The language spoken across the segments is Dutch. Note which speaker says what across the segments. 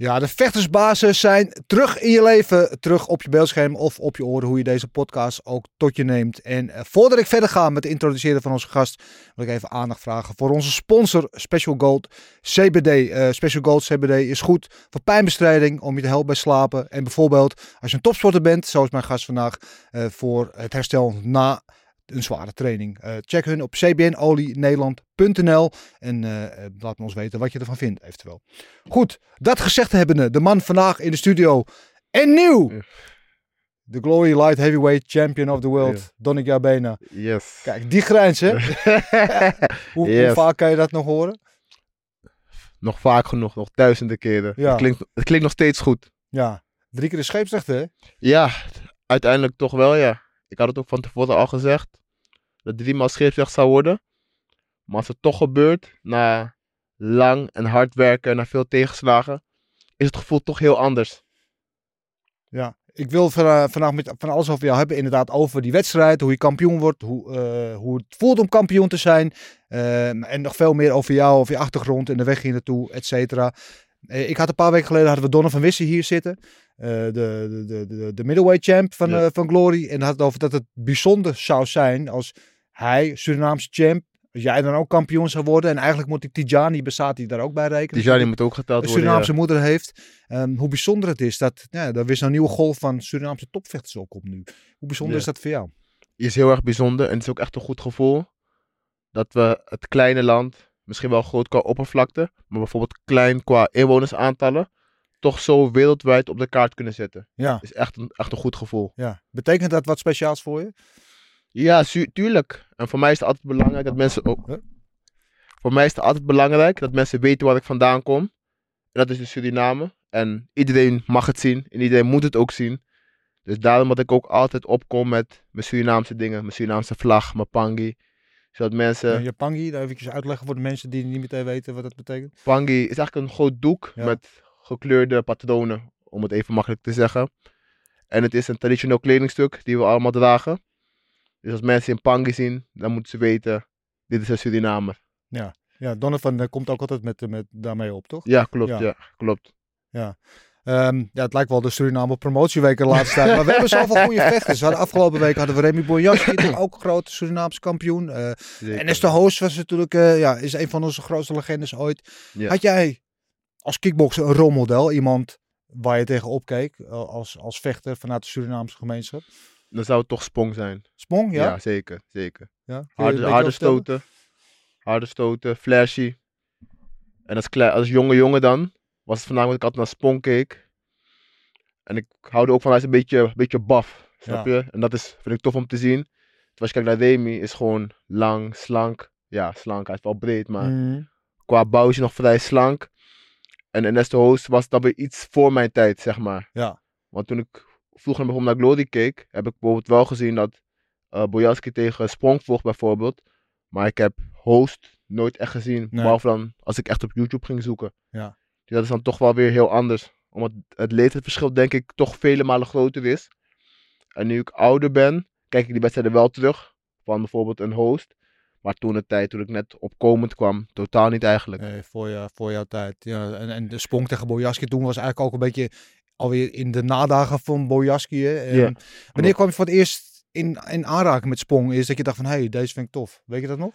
Speaker 1: Ja, de vechtersbazen zijn terug in je leven, terug op je beeldscherm of op je oren, hoe je deze podcast ook tot je neemt. En eh, voordat ik verder ga met het introduceren van onze gast, wil ik even aandacht vragen voor onze sponsor Special Gold CBD. Eh, Special Gold CBD is goed voor pijnbestrijding, om je te helpen bij slapen. En bijvoorbeeld als je een topsporter bent, zoals mijn gast vandaag, eh, voor het herstel na een zware training. Eh, check hun op cbnolienederland.nl en eh, eh, laat me ons weten wat je ervan vindt, eventueel. Goed, dat gezegd hebbende, de man vandaag in de studio en nieuw. De Glory Light Heavyweight Champion of the World,
Speaker 2: Ja.
Speaker 1: Donnik Jabena.
Speaker 2: Yes.
Speaker 1: Kijk, die grijns hè. hoe, hoe
Speaker 2: Yes.
Speaker 1: vaak kan je dat nog horen?
Speaker 2: Nog vaak genoeg, nog duizenden keren.
Speaker 1: Ja.
Speaker 2: Het, klinkt, het klinkt nog steeds goed.
Speaker 1: Ja, drie keer de scheepsrechter hè.
Speaker 2: Ja, uiteindelijk toch wel, ja. Ik had het ook van tevoren al gezegd. Dat driemaal scheepsrecht zou worden. Maar als het toch gebeurt, na lang en hard werken, na veel tegenslagen, is het gevoel toch heel anders.
Speaker 1: Ja, ik wil van, vandaag met, van alles over jou hebben. Inderdaad, over die wedstrijd, hoe je kampioen wordt, hoe, eh, hoe het voelt om kampioen te zijn. Ehm, en nog veel meer over jou, over je achtergrond en de weg hier naartoe, et cetera. Eh, ik had een paar weken geleden hadden we Donner van Wissen hier zitten. Eh, de, de, de, de, middleweight champ van,
Speaker 2: Ja.
Speaker 1: eh, van Glory. En had het over dat het bijzonder zou zijn als hij, Surinaamse champ, als jij dan ook kampioen zou worden. En eigenlijk moet die Tijani Besati daar ook bij rekenen.
Speaker 2: Tijani moet ook geteld worden.
Speaker 1: Surinaamse
Speaker 2: ja.
Speaker 1: moeder heeft. Ehm, hoe bijzonder het is dat ja, er weer zo'n nieuwe golf van Surinaamse topvechters ook komt nu. Hoe bijzonder
Speaker 2: Ja.
Speaker 1: is dat voor jou?
Speaker 2: is heel erg bijzonder en het is ook echt een goed gevoel dat we het kleine land, misschien wel groot qua oppervlakte, maar bijvoorbeeld klein qua inwonersaantallen, toch zo wereldwijd op de kaart kunnen zetten.
Speaker 1: Ja,
Speaker 2: Is echt een, echt een goed gevoel.
Speaker 1: ja. Betekent dat wat speciaals voor je?
Speaker 2: Ja, tuurlijk. En voor mij is het altijd belangrijk dat mensen ook.
Speaker 1: Huh?
Speaker 2: Voor mij is het altijd belangrijk dat mensen weten waar ik vandaan kom. En dat is de Suriname. En iedereen mag het zien en iedereen moet het ook zien. Dus daarom dat ik ook altijd opkom met mijn Surinaamse dingen. Mijn Surinaamse vlag, mijn pangi. Zodat mensen...
Speaker 1: Uh, je pangi, daar even uitleggen voor de mensen die niet meteen weten wat dat betekent.
Speaker 2: Pangi is eigenlijk een groot doek
Speaker 1: Ja.
Speaker 2: met gekleurde patronen, om het even makkelijk te zeggen. En het is een traditioneel kledingstuk die we allemaal dragen. Dus als mensen een Pangi zien, dan moeten ze weten, dit is een Surinamer.
Speaker 1: Ja, Donovan eh, komt ook altijd met, met daarmee op, toch?
Speaker 2: Ja, klopt,
Speaker 1: Ja.
Speaker 2: ja, klopt.
Speaker 1: Ehm, ja, het lijkt wel de Suriname promotieweken de laatste tijd. Maar we hebben zoveel goede vechters. Afgelopen week hadden we Remy Bonjassi, ook een grote Surinaamse kampioen. Eh
Speaker 2: Zeker.
Speaker 1: en Esther Hoos was natuurlijk, eh, ja, is een van onze grootste legendes ooit.
Speaker 2: Ja.
Speaker 1: Had jij als kickbokser een rolmodel, iemand waar je tegen opkeek eh, als, als vechter vanuit de Surinaamse gemeenschap?
Speaker 2: Dan zou het toch Spong zijn.
Speaker 1: Sprong, ja?
Speaker 2: Ja, zeker, zeker.
Speaker 1: Ja?
Speaker 2: Harde, harde stoten. Harde stoten, flashy. En als, als jonge jongen dan, was het voornamelijk dat ik altijd naar Spong keek. En ik hou er ook van, hij is een beetje, een beetje buff, snap
Speaker 1: Ja.
Speaker 2: je? En dat is, vind ik tof om te zien. Terwijl als je kijkt naar Remy, is gewoon lang, slank. Ja, slank, hij is wel breed, maar
Speaker 1: Mhm.
Speaker 2: qua bouw is hij nog vrij slank. En Ernesto Hoos was dan weer iets voor mijn tijd, zeg maar.
Speaker 1: Ja.
Speaker 2: Want toen ik vroeger bijvoorbeeld naar Glory keek, heb ik bijvoorbeeld wel gezien dat Bojaski tegen Sprong vocht bijvoorbeeld. Maar ik heb Host nooit echt gezien,
Speaker 1: Nee.
Speaker 2: behalve dan als ik echt op YouTube ging zoeken.
Speaker 1: Ja.
Speaker 2: Dus dat is dan toch wel weer heel anders. Omdat het leeftijdsverschil denk ik toch vele malen groter is. En nu ik ouder ben, kijk ik die wedstrijden wel terug. Van bijvoorbeeld een host. Maar toen de tijd, toen ik net opkomend kwam, totaal niet eigenlijk.
Speaker 1: Nee, voor, je, voor jouw tijd. Ja, en, en de sprong tegen Bojaski toen was eigenlijk ook een beetje alweer in de nadagen van Bojaski. Hè? En
Speaker 2: Ja,
Speaker 1: wanneer kwam je voor het eerst in, in aanraking met sprong? Is dat je dacht van, hé, hey, deze vind ik tof. Weet je dat nog?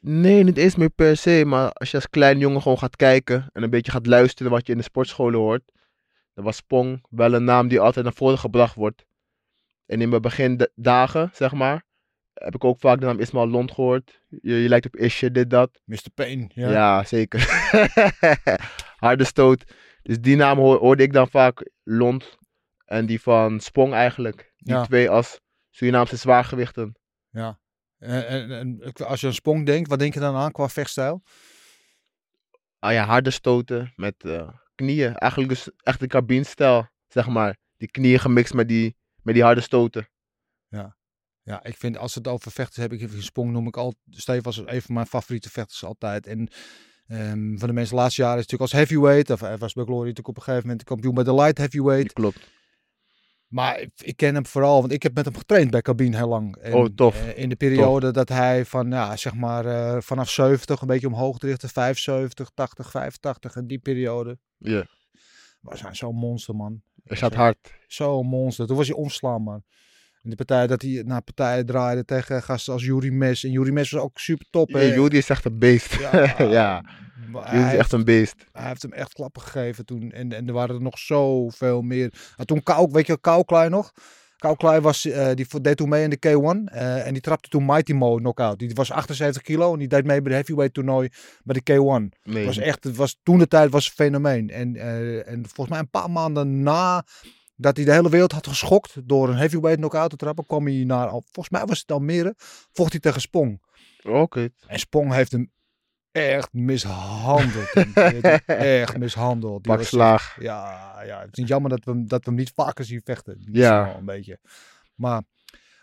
Speaker 2: Nee, niet eens meer per se. Maar als je als klein jongen gewoon gaat kijken en een beetje gaat luisteren wat je in de sportscholen hoort. Dan was Spong wel een naam die altijd naar voren gebracht wordt. En in mijn begindagen, zeg maar, heb ik ook vaak de naam Ismael Lond gehoord. Je, je lijkt op Isje, dit, dat.
Speaker 1: Mr. Payne. Ja.
Speaker 2: Ja, zeker. Harde stoot. Dus die naam hoor- hoorde ik dan vaak. Lond en die van Spong eigenlijk. Die
Speaker 1: Ja.
Speaker 2: twee als Surinaamse zwaargewichten.
Speaker 1: En En, en, en als je aan Spong denkt, wat denk je dan aan qua vechtstijl?
Speaker 2: Ah ja, harde stoten met eh, knieën. Eigenlijk dus echt de cabinestijl, zeg maar. Die knieën gemixt met die, met die harde stoten.
Speaker 1: Ja, ik vind als het over vechters heb ik in Spong noem ik al Steve was een van mijn favoriete vechters altijd. En ehm, van de mensen de laatste jaren is natuurlijk als heavyweight. Of hij was bij Glory natuurlijk op een gegeven moment kampioen bij de light heavyweight.
Speaker 2: Klopt.
Speaker 1: Maar ik, ik ken hem vooral, want ik heb met hem getraind bij Cabine heel lang. En,
Speaker 2: Oh, tof.
Speaker 1: eh, in de periode dat hij van, ja, zeg maar, eh, vanaf 70 een beetje omhoog richtte, 75, 80, 85. En die periode
Speaker 2: Ja,
Speaker 1: was hij zo'n monster, man.
Speaker 2: hij gaat hard.
Speaker 1: Zo'n monster. Toen was hij onslaanbaar. En de partij dat hij naar partijen draaide tegen gasten als Yuri Mes. En Yuri Mes was ook super top.
Speaker 2: Ja, Judy is echt een beest.
Speaker 1: Ja,
Speaker 2: Ja,
Speaker 1: hij,
Speaker 2: is echt een beest.
Speaker 1: hij heeft hem echt klappen gegeven toen. En, en er waren er nog zoveel meer. En toen Kou, weet je Kou Klein nog? Kou Klein was, eh, die deed toen mee in de K1. eh, en die trapte toen Mighty Mo knockout. Die was 78 kilo en die deed mee bij de heavyweight toernooi bij de K1.
Speaker 2: Nee,
Speaker 1: was echt, het was toen de tijd was een fenomeen. En, eh, en volgens mij een paar maanden na dat hij de hele wereld had geschokt door een heavyweight knockout te trappen, kwam hij naar, volgens mij was het Almere, vocht hij tegen Spong.
Speaker 2: Oké.
Speaker 1: En Spong heeft hem echt mishandeld. Echt mishandeld. Die
Speaker 2: Pak
Speaker 1: was-
Speaker 2: slaag.
Speaker 1: ja, ja, het is niet jammer dat we, dat we hem niet vaker zien vechten. Die
Speaker 2: Ja.
Speaker 1: Een beetje. Maar,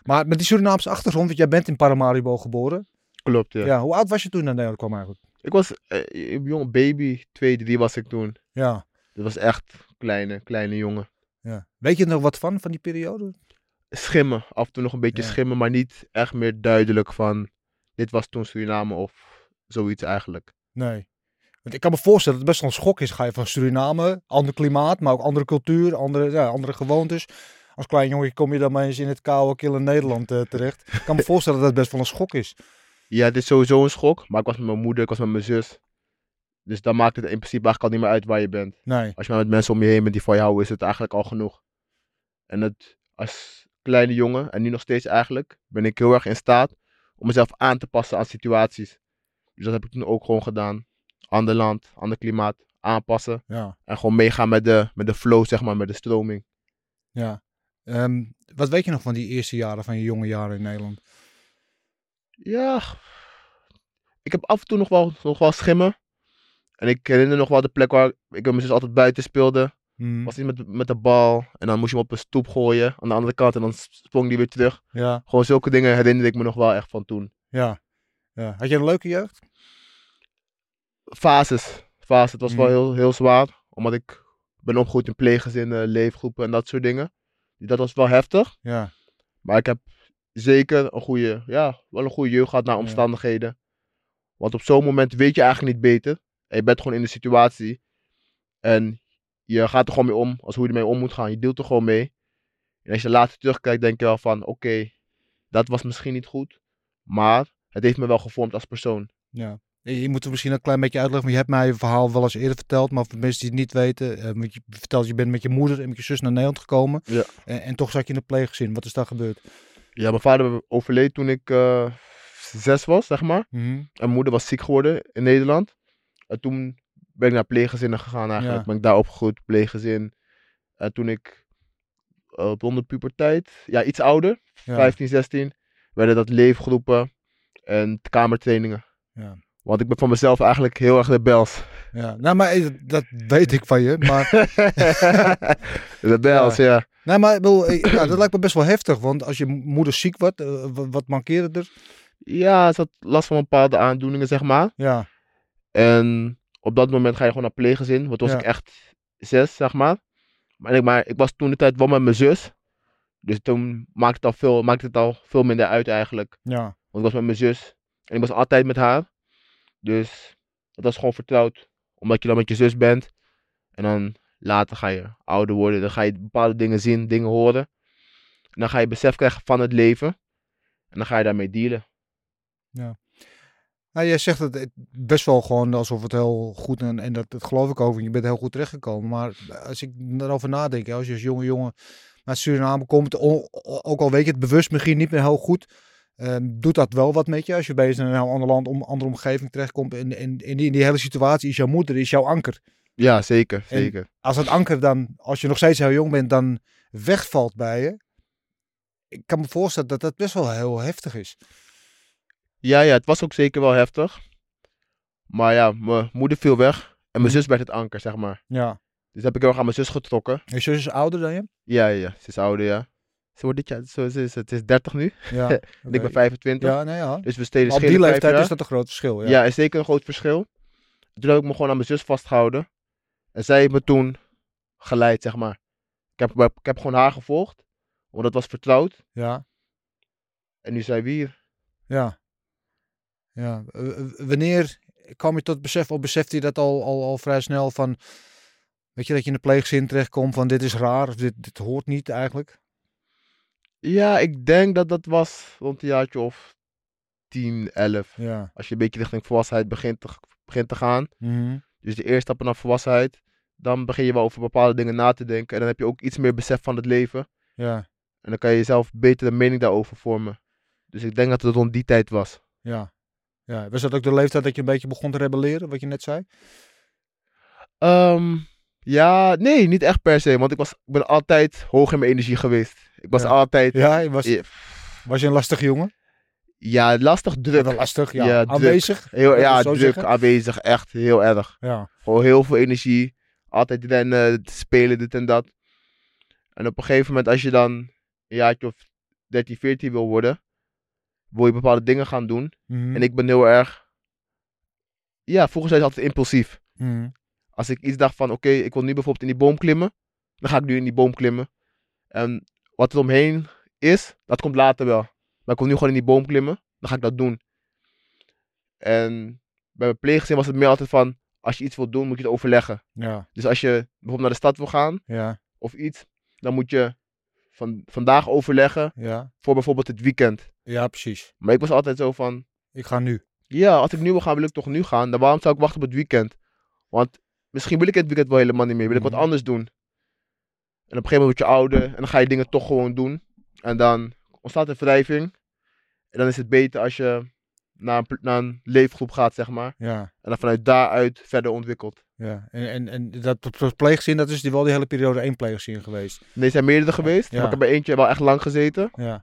Speaker 1: maar met die Surinaamse achtergrond, want jij bent in Paramaribo geboren.
Speaker 2: Klopt, ja.
Speaker 1: Ja. hoe oud was je toen naar Nederland kwam eigenlijk?
Speaker 2: Ik was eh, een jonge baby, twee, drie was ik toen.
Speaker 1: Ja,
Speaker 2: Dat was echt een kleine, kleine jongen.
Speaker 1: Ja. Weet je er nog wat van, van die periode?
Speaker 2: Schimmen, af en toe nog een beetje
Speaker 1: Ja.
Speaker 2: schimmen, maar niet echt meer duidelijk van dit was toen Suriname of zoiets eigenlijk.
Speaker 1: Nee. Want ik kan me voorstellen dat het best wel een schok is. Ga je van Suriname, ander klimaat, maar ook andere cultuur, andere, ja, andere gewoontes. Als klein jongen kom je dan maar eens in het koude, kille Nederland eh, terecht. Ik kan me voorstellen dat het best wel een schok is.
Speaker 2: Ja, dit is sowieso een schok, maar ik was met mijn moeder, ik was met mijn zus. Dus dan maakt het in principe eigenlijk al niet meer uit waar je bent.
Speaker 1: Nee.
Speaker 2: Als je maar met mensen om je heen bent die van je houden, is het eigenlijk al genoeg. En het, als kleine jongen, en nu nog steeds eigenlijk, ben ik heel erg in staat om mezelf aan te passen aan situaties. Dus dat heb ik toen ook gewoon gedaan. Ander land, ander klimaat, aanpassen.
Speaker 1: Ja,
Speaker 2: En gewoon meegaan met de, met de flow, zeg maar, met de stroming.
Speaker 1: ja. Ehm, wat weet je nog van die eerste jaren, van je jonge jaren in Nederland?
Speaker 2: Ja, ik heb af en toe nog wel, nog wel schimmen. En ik herinner nog wel de plek waar ik en mijn zus altijd buiten speelde.
Speaker 1: Hmm,
Speaker 2: Was niet met, met de bal. En dan moest je hem op een stoep gooien aan de andere kant. En dan sprong die weer terug.
Speaker 1: Ja,
Speaker 2: Gewoon zulke dingen herinner ik me nog wel echt van toen.
Speaker 1: ja, ja. Had je een leuke jeugd?
Speaker 2: Fases. Fases. Het was wel
Speaker 1: Mm.
Speaker 2: heel, heel zwaar. Omdat ik ben opgegroeid in pleeggezinnen, leefgroepen en dat soort dingen. Dus dat was wel heftig.
Speaker 1: Ja,
Speaker 2: Maar ik heb zeker een goede, ja, wel een goede jeugd gehad naar
Speaker 1: Ja.
Speaker 2: omstandigheden. Want op zo'n moment weet je eigenlijk niet beter. En je bent gewoon in de situatie. En je gaat er gewoon mee om, als hoe je ermee om moet gaan. Je deelt er gewoon mee. En als je later terugkijkt, denk je wel van, oké, dat was misschien niet goed. Maar het heeft me wel gevormd als persoon.
Speaker 1: ja. Je moet het misschien een klein beetje uitleggen, maar je hebt mij je verhaal wel eens eerder verteld. Maar voor mensen die het niet weten, want je vertelt je bent met je moeder en met je zus naar Nederland gekomen.
Speaker 2: Ja.
Speaker 1: En, en toch zat je in een pleeggezin. Wat is daar gebeurd?
Speaker 2: Ja, mijn vader overleed toen ik eh, zes was, zeg maar.
Speaker 1: Mhm.
Speaker 2: En mijn moeder was ziek geworden in Nederland. En toen ben ik naar pleeggezinnen gegaan eigenlijk.
Speaker 1: Ja.
Speaker 2: Ben ik daar opgegroeid, pleeggezin. En toen ik uh, rond de puberteit, ja iets ouder,
Speaker 1: Ja.
Speaker 2: 15, 16, werden dat leefgroepen en kamertrainingen.
Speaker 1: Ja.
Speaker 2: Want ik ben van mezelf eigenlijk heel erg rebels.
Speaker 1: Ja, nou, maar eh, dat weet ik van je. Maar,
Speaker 2: rebels, ja.
Speaker 1: nou, maar ik bedoel, eh, ja, dat lijkt me best wel heftig. Want als je moeder ziek wordt, eh, wat, wat mankeerde er?
Speaker 2: Ja, ze had last van bepaalde aandoeningen, zeg maar.
Speaker 1: Ja,
Speaker 2: En op dat moment ga je gewoon naar pleeggezin. Want toen was
Speaker 1: Ja.
Speaker 2: ik echt zes, zeg maar. Maar ik, maar ik was toen de tijd wel met mijn zus. Dus toen maakte het al veel, maakte het al veel minder uit eigenlijk.
Speaker 1: ja,
Speaker 2: Want ik was met mijn zus. En ik was altijd met haar. Dus dat was gewoon vertrouwd. Omdat je dan met je zus bent. En dan later ga je ouder worden. Dan ga je bepaalde dingen zien, dingen horen. En dan ga je besef krijgen van het leven. En dan ga je daarmee dealen.
Speaker 1: Nou, jij zegt het best wel gewoon alsof het heel goed en, en dat, dat geloof ik ook. want Je bent heel goed terechtgekomen. Maar als ik erover nadenk, als je als jonge jongen naar Suriname komt, ook al weet je het bewust misschien niet meer heel goed, ehm, doet dat wel wat met je. Als je bij een heel ander land, om andere omgeving terechtkomt. En in, in, die, in die hele situatie is jouw moeder, is jouw anker.
Speaker 2: Ja, zeker.
Speaker 1: En-
Speaker 2: zeker.
Speaker 1: Als dat anker dan, als je nog steeds heel jong bent, dan wegvalt bij je. Ik kan me voorstellen dat dat best wel heel heftig is.
Speaker 2: Ja, ja, het was ook zeker wel heftig. Maar ja, mijn moeder viel weg. En mijn
Speaker 1: Mhm.
Speaker 2: zus werd het anker, zeg maar.
Speaker 1: Ja.
Speaker 2: Dus heb ik heel erg aan mijn zus getrokken.
Speaker 1: Je zus is ouder dan je?
Speaker 2: Ja, ja, ja. Ze is ouder, ja. Ze wordt dit jaar, zo, ze is, het is 30 nu.
Speaker 1: Ja.
Speaker 2: En ik ben 25.
Speaker 1: Ja, nee, ja.
Speaker 2: Dus we steden
Speaker 1: op die leeftijd is dat een groot verschil. Ja.
Speaker 2: Ja, is zeker een groot verschil. Toen heb ik me gewoon aan mijn zus vastgehouden. En zij heeft me toen geleid, zeg maar. Ik heb, ik heb gewoon haar gevolgd. Want dat was vertrouwd.
Speaker 1: Ja.
Speaker 2: En nu zijn we hier.
Speaker 1: Ja. Ja. Wanneer kwam je tot besef, of besefte je dat al, al, al vrij snel van, weet je, dat je in de pleegzin terechtkomt van dit is raar, of dit, dit hoort niet eigenlijk?
Speaker 2: Ja, ik denk dat dat was rond een jaartje of 10, 11.
Speaker 1: Ja.
Speaker 2: Als je een beetje richting volwassenheid begint te, begint te gaan.
Speaker 1: Mhm.
Speaker 2: Dus de eerste stappen naar volwassenheid. Dan begin je wel over bepaalde dingen na te denken. En dan heb je ook iets meer besef van het leven.
Speaker 1: Ja.
Speaker 2: En dan kan je jezelf beter een mening daarover vormen. Dus ik denk dat het rond die tijd was.
Speaker 1: Ja. Ja. Was dat ook de leeftijd dat je een beetje begon te rebelleren, wat je net zei?
Speaker 2: Ehm, ja, nee, niet echt per se. Want ik, was, ik ben altijd hoog in mijn energie geweest. Ik was
Speaker 1: Ja.
Speaker 2: altijd...
Speaker 1: Ja, je was,
Speaker 2: Ja,
Speaker 1: was je een lastige jongen?
Speaker 2: Ja, lastig, druk.
Speaker 1: Wel lastig, ja.
Speaker 2: Ja, druk.
Speaker 1: Aanwezig?
Speaker 2: Heel, ja, druk,
Speaker 1: zeggen.
Speaker 2: aanwezig. Echt heel erg.
Speaker 1: Ja.
Speaker 2: Gewoon heel veel energie. Altijd rennen, spelen, dit en dat. En op een gegeven moment, als je dan een jaartje of 13, 14 wil worden, wil je bepaalde dingen gaan doen.
Speaker 1: Mhm.
Speaker 2: En ik ben heel erg. Ja, vroeger zei ze altijd impulsief.
Speaker 1: Mhm.
Speaker 2: Als ik iets dacht van, oké, ik wil nu bijvoorbeeld in die boom klimmen, dan ga ik nu in die boom klimmen. En wat er omheen is, dat komt later wel. Maar ik wil nu gewoon in die boom klimmen, dan ga ik dat doen. En bij mijn pleeggezin was het meer altijd van, als je iets wilt doen, moet je het overleggen.
Speaker 1: Ja.
Speaker 2: Dus als je bijvoorbeeld naar de stad wil gaan,
Speaker 1: Ja.
Speaker 2: of iets, dan moet je van, vandaag overleggen
Speaker 1: Ja.
Speaker 2: voor bijvoorbeeld het weekend.
Speaker 1: Ja, precies.
Speaker 2: Maar ik was altijd zo van,
Speaker 1: Ik ga nu.
Speaker 2: ja, als ik nu wil gaan, wil ik toch nu gaan. Dan waarom zou ik wachten op het weekend? Want misschien wil ik het weekend wel helemaal niet meer. Wil ik wat
Speaker 1: Mhm.
Speaker 2: anders doen. En op een gegeven moment word je ouder en dan ga je dingen toch gewoon doen. En dan ontstaat er wrijving. En dan is het beter als je naar een, pl- naar een leefgroep gaat, zeg maar.
Speaker 1: Ja.
Speaker 2: En dan vanuit daaruit verder ontwikkelt.
Speaker 1: Ja. En, en, en dat pleegzin, dat is die, wel die hele periode één pleegzin geweest.
Speaker 2: Nee, er zijn meerdere geweest.
Speaker 1: Ja.
Speaker 2: Maar ik heb bij eentje wel echt lang gezeten.
Speaker 1: Ja.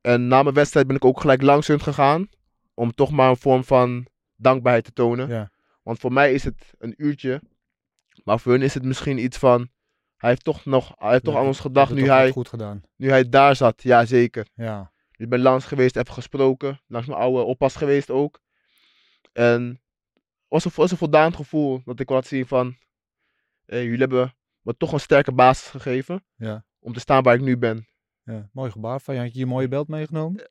Speaker 2: En na mijn wedstrijd ben ik ook gelijk langs hun gegaan. Om toch maar een vorm van dankbaarheid te tonen.
Speaker 1: Ja.
Speaker 2: Want voor mij is het een uurtje. Maar voor hun is het misschien iets van. Hij heeft toch nog. Hij heeft toch aan ons gedacht nu hij,
Speaker 1: Goed gedaan.
Speaker 2: nu hij daar zat. Ja, zeker.
Speaker 1: Ja.
Speaker 2: Ik ben langs geweest, even gesproken. Langs mijn oude oppas geweest ook. En het was een, was een voldaan gevoel. Dat ik laat zien van. jullie hebben me toch een sterke basis gegeven.
Speaker 1: Ja.
Speaker 2: Om te staan waar ik nu ben.
Speaker 1: Ja. Mooi gebaar van je. Had je je mooie beeld meegenomen?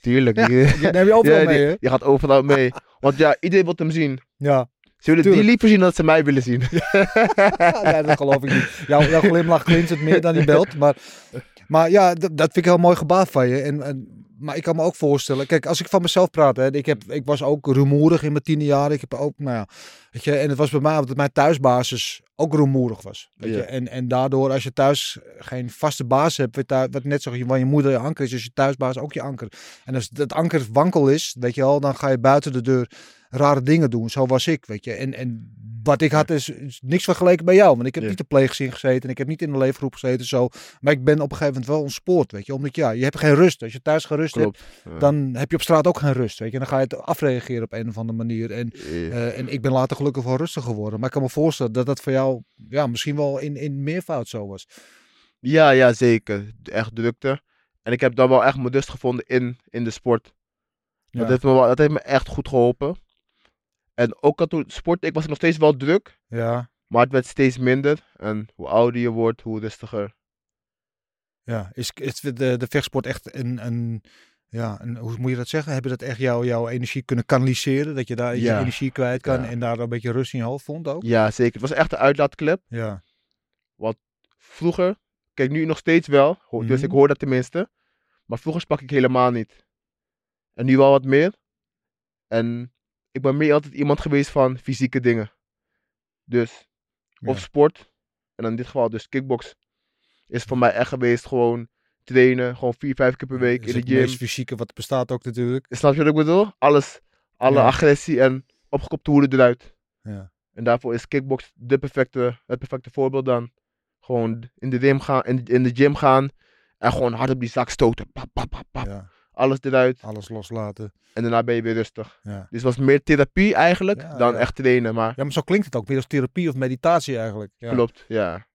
Speaker 2: Tuurlijk.
Speaker 1: Ja,
Speaker 2: die-
Speaker 1: Die neem je overal
Speaker 2: Ja,
Speaker 1: mee,
Speaker 2: die-
Speaker 1: hè?
Speaker 2: Je gaat overal mee. Want ja, iedereen wil hem zien.
Speaker 1: Ja.
Speaker 2: Ze willen
Speaker 1: Tuurlijk.
Speaker 2: die liever zien dat ze mij willen zien.
Speaker 1: nee, dat geloof ik niet. Jouw, jouw glimlach glinstert meer dan die beeld. Maar, maar ja, dat, dat vind ik heel mooi gebaar van je. En, en, maar ik kan me ook voorstellen... Kijk, als ik van mezelf praat... Hè, ik, heb, ik was ook rumoerig in mijn tiende jaar. Ik heb ook, nou ja... Weet je, en het was bij mij dat mijn thuisbasis ook rumoerig was. Weet
Speaker 2: Ja.
Speaker 1: je? En, en daardoor, als je thuis geen vaste baas hebt... Wat, net zo, waar je moeder je anker is... is je thuisbaas ook je anker. En als dat anker wankel is, weet je wel... dan ga je buiten de deur rare dingen doen. Zo was ik, weet je. En, en wat ik had is, is niks vergeleken bij jou. Want ik heb
Speaker 2: Ja.
Speaker 1: niet de pleegzin gezeten. En ik heb niet in de leefgroep gezeten. Zo. Maar ik ben op een gegeven moment wel ontspoord, weet je. Omdat ja, je hebt geen rust. Als je thuis geen rust
Speaker 2: Klopt.
Speaker 1: hebt, dan heb je op straat ook geen rust, weet je. Dan ga je het afreageren op een of andere manier. En, eh, en ik ben later gelukkig wel rustig geworden. Maar ik kan me voorstellen dat dat voor jou ja, misschien wel in, in meervoud zo was.
Speaker 2: Ja, ja, zeker. Echt drukte. En ik heb dan wel echt mijn rust gevonden in, in de sport.
Speaker 1: Ja.
Speaker 2: Dat, heeft me wel, dat heeft me echt goed geholpen. En ook al toen sport, ik was nog steeds wel druk.
Speaker 1: Ja,
Speaker 2: Maar het werd steeds minder. En hoe ouder je wordt, hoe rustiger.
Speaker 1: ja. Is, is de, de vechtsport echt een, een, ja, een, hoe moet je dat zeggen? Heb je dat echt jouw jouw energie kunnen kanaliseren? Dat je daar je energie kwijt kan
Speaker 2: Ja.
Speaker 1: en daar een beetje rust in je hoofd vond ook?
Speaker 2: Ja, zeker. Het was echt een uitlaatklep.
Speaker 1: Ja,
Speaker 2: Vroeger, kijk nu nog steeds wel. Dus
Speaker 1: Mhm.
Speaker 2: ik hoor dat tenminste. Maar vroeger sprak ik helemaal niet. En nu wel wat meer. En ik ben meer altijd iemand geweest van fysieke dingen. Dus, of
Speaker 1: Ja.
Speaker 2: sport. En in dit geval dus kickbox. Is voor mij echt geweest gewoon trainen. Gewoon vier, vijf keer per week in de
Speaker 1: het
Speaker 2: gym.
Speaker 1: meest fysieke wat bestaat ook natuurlijk.
Speaker 2: Snap je wat ik bedoel? Alles. Alle
Speaker 1: Ja.
Speaker 2: agressie en opgekopte hoeden eruit.
Speaker 1: Ja.
Speaker 2: En daarvoor is kickbox de perfecte, het perfecte voorbeeld dan. Gewoon in de, gym gaan, in, in de gym gaan. En gewoon hard op die zak stoten. Pap, pap, pap, pap.
Speaker 1: Ja.
Speaker 2: Alles eruit.
Speaker 1: Alles loslaten.
Speaker 2: En daarna ben je weer rustig.
Speaker 1: Ja.
Speaker 2: Dus het was meer therapie eigenlijk
Speaker 1: Ja,
Speaker 2: dan
Speaker 1: ja.
Speaker 2: echt trainen. Maar
Speaker 1: ja, maar zo klinkt het ook. Weer als therapie of meditatie eigenlijk. Ja.
Speaker 2: klopt, ja.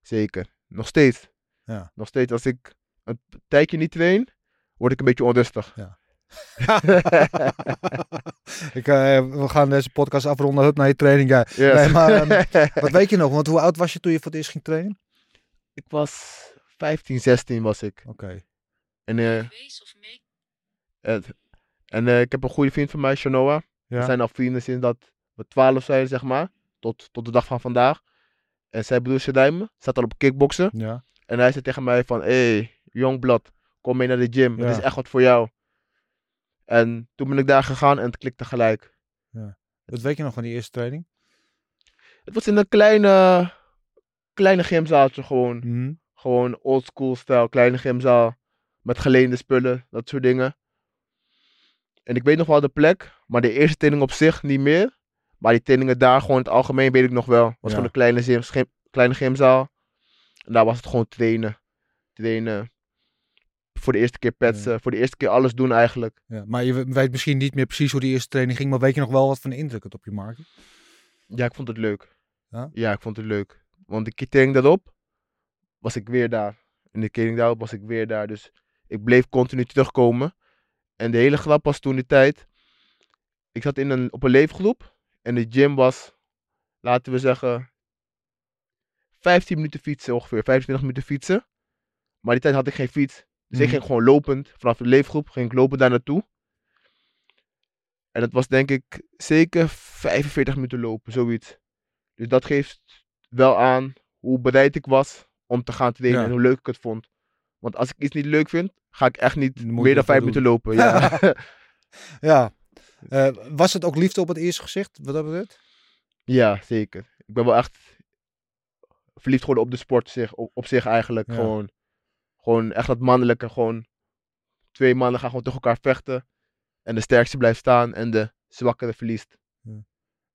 Speaker 2: Zeker. Nog steeds.
Speaker 1: Ja.
Speaker 2: Nog steeds. Als ik een tijdje niet train, word ik een beetje onrustig.
Speaker 1: ik, eh, we gaan deze podcast afronden. Hup naar je training. Ja.
Speaker 2: Yes.
Speaker 1: Nee, maar ehm, wat weet je nog? Want hoe oud was je toen je voor het eerst ging trainen?
Speaker 2: ik was 15, 16 was ik.
Speaker 1: Oké.
Speaker 2: En, eh, het- en eh, ik heb een goede vriend van mij, Shanoa. We zijn al vrienden sinds dat we 12 zijn, zeg maar. Tot, tot de dag van vandaag. En zijn broer Shadaim staat al op kickboksen.
Speaker 1: Ja.
Speaker 2: En hij zei tegen mij van, hé, hey, Youngblood, kom mee naar de gym.
Speaker 1: Ja.
Speaker 2: Het is echt wat voor jou. En toen ben ik daar gegaan en het klikte gelijk.
Speaker 1: Wat weet je nog van die eerste training?
Speaker 2: Het was in een kleine, kleine gymzaaltje gewoon.
Speaker 1: Mhm.
Speaker 2: Gewoon oldschool stijl, kleine gymzaal. Met geleende spullen, dat soort dingen. En ik weet nog wel de plek, maar de eerste training op zich niet meer. Maar die trainingen daar gewoon in het algemeen weet ik nog wel. Het was
Speaker 1: Ja.
Speaker 2: gewoon een kleine, gym, gym- kleine gymzaal. En daar was het gewoon trainen. Trainen. Voor de eerste keer petsen. Voor de eerste keer alles doen eigenlijk.
Speaker 1: Ja. Maar je weet misschien niet meer precies hoe die eerste training ging. Maar weet je nog wel wat voor een indruk het op je maakte?
Speaker 2: Ja, ik vond het leuk.
Speaker 1: Ja?
Speaker 2: ik vond het leuk. Want de keer training daarop was ik weer daar. En de training daarop was ik weer daar. Dus ik bleef continu terugkomen. En de hele grap was toen die tijd. Ik zat in een, op een leefgroep. En de gym was, laten we zeggen, 15 minuten fietsen ongeveer. 25 minuten fietsen. Maar die tijd had ik geen fiets. Dus ik
Speaker 1: Mhm.
Speaker 2: ging gewoon lopend. Vanaf de leefgroep ging ik lopen daar naartoe. En dat was denk ik zeker 45 minuten lopen, zoiets. Dus dat geeft wel aan hoe bereid ik was om te gaan trainen
Speaker 1: Ja.
Speaker 2: en hoe leuk ik het vond. Want als ik iets niet leuk vind, ga ik echt niet
Speaker 1: moet
Speaker 2: meer dan vijf minuten lopen. Ja.
Speaker 1: Ja. Eh, was het ook liefde op het eerste gezicht? Wat dat betreft?
Speaker 2: ja, zeker. Ik ben wel echt verliefd geworden op de sport zich, op, op zich eigenlijk.
Speaker 1: Ja.
Speaker 2: Gewoon, gewoon echt dat mannelijke. Gewoon twee mannen gaan gewoon tegen elkaar vechten. En de sterkste blijft staan en de zwakkere verliest.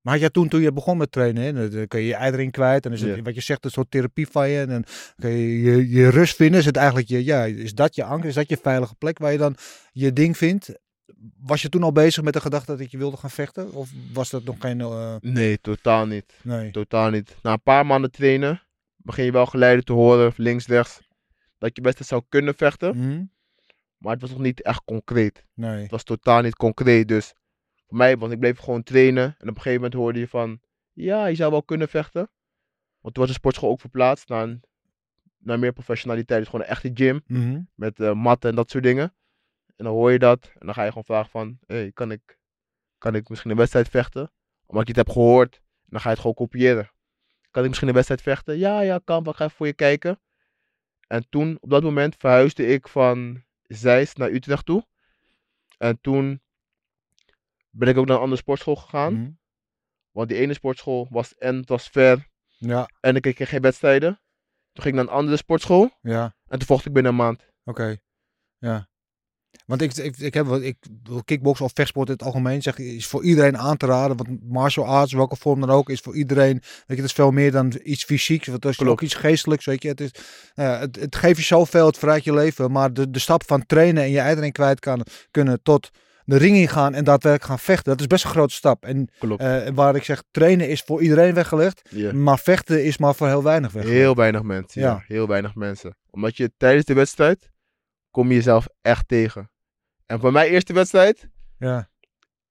Speaker 1: Maar had jij toen, toen je begon met trainen, hè, dan- kun je je ei erin kwijt. En is het,
Speaker 2: Ja.
Speaker 1: wat je zegt, een soort therapie van je. En dan kun je je, je rust vinden. Is het eigenlijk je, ja, is dat je anker? Is dat je veilige plek waar je dan je ding vindt? Was je toen al bezig met de gedachte dat je wilde gaan vechten? Of was dat nog geen... eh,
Speaker 2: Nee, totaal niet.
Speaker 1: nee.
Speaker 2: Totaal niet. Na een paar maanden trainen begin je wel geleiden te horen, links, rechts, dat je best zou kunnen vechten.
Speaker 1: Mhm.
Speaker 2: Maar het was nog niet echt concreet.
Speaker 1: Nee.
Speaker 2: Het was totaal niet concreet. Dus voor mij, want ik bleef gewoon trainen. En op een gegeven moment hoorde je van, ja, je zou wel kunnen vechten. Want toen was de sportschool ook verplaatst naar, een, naar meer professionaliteit. Dus gewoon een echte gym
Speaker 1: Mhm.
Speaker 2: met eh, matten en dat soort dingen. En dan hoor je dat en dan ga je gewoon vragen van, hey, kan, ik, kan ik misschien een wedstrijd vechten? Omdat je het hebt gehoord. En dan ga je het gewoon kopiëren. Kan ik misschien een wedstrijd vechten? Ja, ja, kan. Ik ga even voor je kijken. En toen, op dat moment, verhuisde ik van Zeist naar Utrecht toe. En toen ben ik ook naar een andere sportschool gegaan.
Speaker 1: Mhm.
Speaker 2: Want die ene sportschool was en het was ver.
Speaker 1: Ja,
Speaker 2: En ik kreeg geen wedstrijden. Toen ging ik naar een andere sportschool.
Speaker 1: ja.
Speaker 2: En toen vocht ik binnen een maand.
Speaker 1: Oké, ja. Want ik, ik, ik heb wat ik kickboksen of vechtsport in het algemeen zeg is voor iedereen aan te raden. Want martial arts, welke vorm dan ook, is voor iedereen. Weet je, het is veel meer dan iets fysieks. Want het is
Speaker 2: Klopt.
Speaker 1: ook iets geestelijks. Weet je, het, is, het, het geeft je zoveel, het verrijkt je leven. Maar de, de stap van trainen en je iedereen kwijt kan, kunnen tot de ring ingaan en daadwerkelijk gaan vechten, dat is best een grote stap. En eh, waar ik zeg, trainen is voor iedereen weggelegd, maar vechten is maar voor heel weinig weggelegd.
Speaker 2: Heel weinig mensen. Ja.
Speaker 1: Ja.
Speaker 2: heel weinig mensen. Omdat je tijdens de wedstrijd kom je jezelf echt tegen. En voor mijn eerste wedstrijd,
Speaker 1: Ja,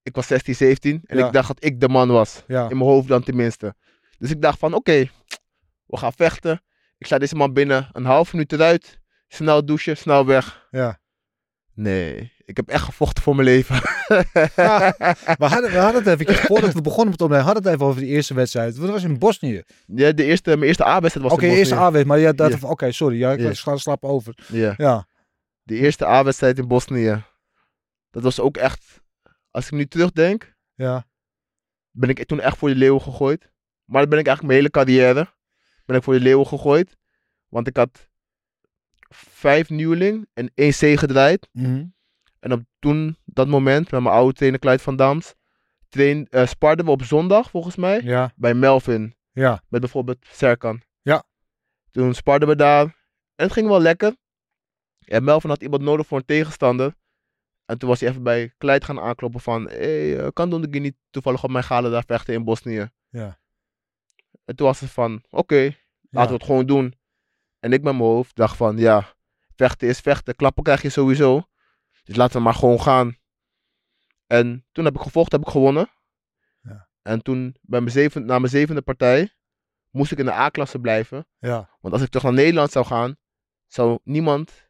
Speaker 2: ik was 16, 17 en
Speaker 1: Ja.
Speaker 2: ik dacht dat ik de man was.
Speaker 1: ja,
Speaker 2: In mijn hoofd dan tenminste. Dus ik dacht van oké, we gaan vechten. Ik sla deze man binnen een half minuut eruit. Snel douchen, snel weg.
Speaker 1: ja.
Speaker 2: Nee, ik heb echt gevochten voor mijn leven.
Speaker 1: We hadden, we hadden het even, voordat we begonnen met opnemen, hadden het even over die eerste wedstrijd. Dat was in Bosnië.
Speaker 2: ja, de eerste, mijn eerste A-wedstrijd was
Speaker 1: Oké,
Speaker 2: in
Speaker 1: eerste
Speaker 2: Bosnië.
Speaker 1: A-wedstrijd, maar ja, dat,
Speaker 2: Ja.
Speaker 1: oké, sorry, ja, ik
Speaker 2: Ja.
Speaker 1: sla slap over.
Speaker 2: Ja,
Speaker 1: Ja,
Speaker 2: de eerste A-wedstrijd in Bosnië. Dat was ook echt, als ik nu terugdenk,
Speaker 1: ja,
Speaker 2: ben ik toen echt voor de leeuwen gegooid. Maar dat ben ik eigenlijk mijn hele carrière. Ben ik voor de leeuwen gegooid. Want ik had vijf nieuweling en één C gedraaid.
Speaker 1: Mhm.
Speaker 2: En op toen, dat moment, met mijn oude trainer Clyde van Dams, train, eh, sparden we op zondag volgens mij
Speaker 1: ja,
Speaker 2: bij Melvin.
Speaker 1: ja,
Speaker 2: Met bijvoorbeeld Serkan.
Speaker 1: Ja.
Speaker 2: Toen sparden we daar. En het ging wel lekker. En Melvin had iemand nodig voor een tegenstander. En toen was hij even bij Kleid gaan aankloppen van... Hé, hey, kan Don de niet toevallig op mijn galen daar vechten in Bosnië?
Speaker 1: Ja.
Speaker 2: En toen was het van, oké, laten we het gewoon doen. En ik met mijn hoofd dacht van, ja, vechten is vechten. Klappen krijg je sowieso. Dus laten we maar gewoon gaan. En toen heb ik gevolgd, heb ik gewonnen.
Speaker 1: Ja.
Speaker 2: En toen, bij mijn zeven, na mijn zevende partij, moest ik in de A-klasse blijven.
Speaker 1: Ja.
Speaker 2: Want als ik terug naar Nederland zou gaan, zou niemand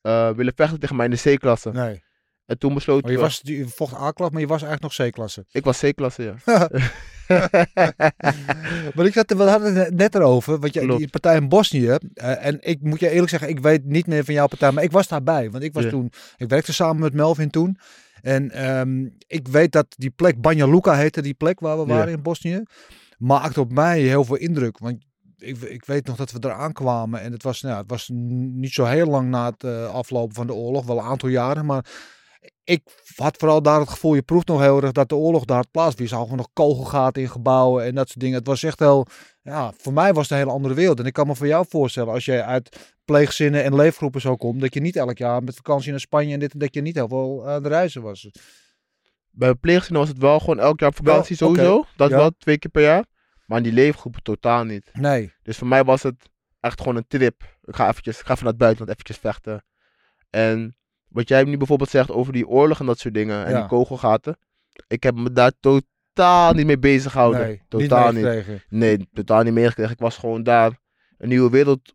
Speaker 2: eh, willen vechten tegen mij in de C-klasse.
Speaker 1: Nee.
Speaker 2: En toen besloot
Speaker 1: Maar je, was, je vocht A-klasse, maar je was eigenlijk nog C-klasse.
Speaker 2: ik was C-klasse, ja.
Speaker 1: maar ik zat, we hadden het net erover, want je,
Speaker 2: Klopt.
Speaker 1: die partij in Bosnië, eh, en ik moet je eerlijk zeggen, ik weet niet meer van jouw partij, maar ik was daarbij, want ik was
Speaker 2: Ja.
Speaker 1: toen, ik werkte samen met Melvin toen, en ehm, ik weet dat die plek, Banja Luka heette die plek waar we
Speaker 2: Ja.
Speaker 1: waren in Bosnië, maakte op mij heel veel indruk, want ik, ik weet nog dat we er aankwamen en het was, nou, het was niet zo heel lang na het eh, aflopen van de oorlog, wel een aantal jaren, maar ik had vooral daar het gevoel, je proeft nog heel erg dat de oorlog daar had plaats. Je zag gewoon nog kogelgaten in gebouwen en dat soort dingen. Het was echt heel, ja, voor mij was het een hele andere wereld. En ik kan me voor jou voorstellen, als jij uit pleegzinnen en leefgroepen zo komt, dat je niet elk jaar met vakantie naar Spanje en dit en dat je niet heel veel aan de reizen was.
Speaker 2: Bij pleegzinnen was het wel gewoon elk jaar vakantie sowieso. Dat
Speaker 1: Ja.
Speaker 2: wel, twee keer per jaar. Maar in die leefgroepen totaal niet.
Speaker 1: Nee,
Speaker 2: Dus voor mij was het echt gewoon een trip. Ik ga, eventjes, ik ga even naar het buitenland eventjes vechten. En wat jij nu bijvoorbeeld zegt over die oorlog en dat soort dingen. En
Speaker 1: Ja.
Speaker 2: die kogelgaten. Ik heb me daar totaal niet mee bezig gehouden.
Speaker 1: nee,
Speaker 2: totaal
Speaker 1: niet.
Speaker 2: Nee, totaal niet meegekregen. Ik was gewoon daar een nieuwe wereld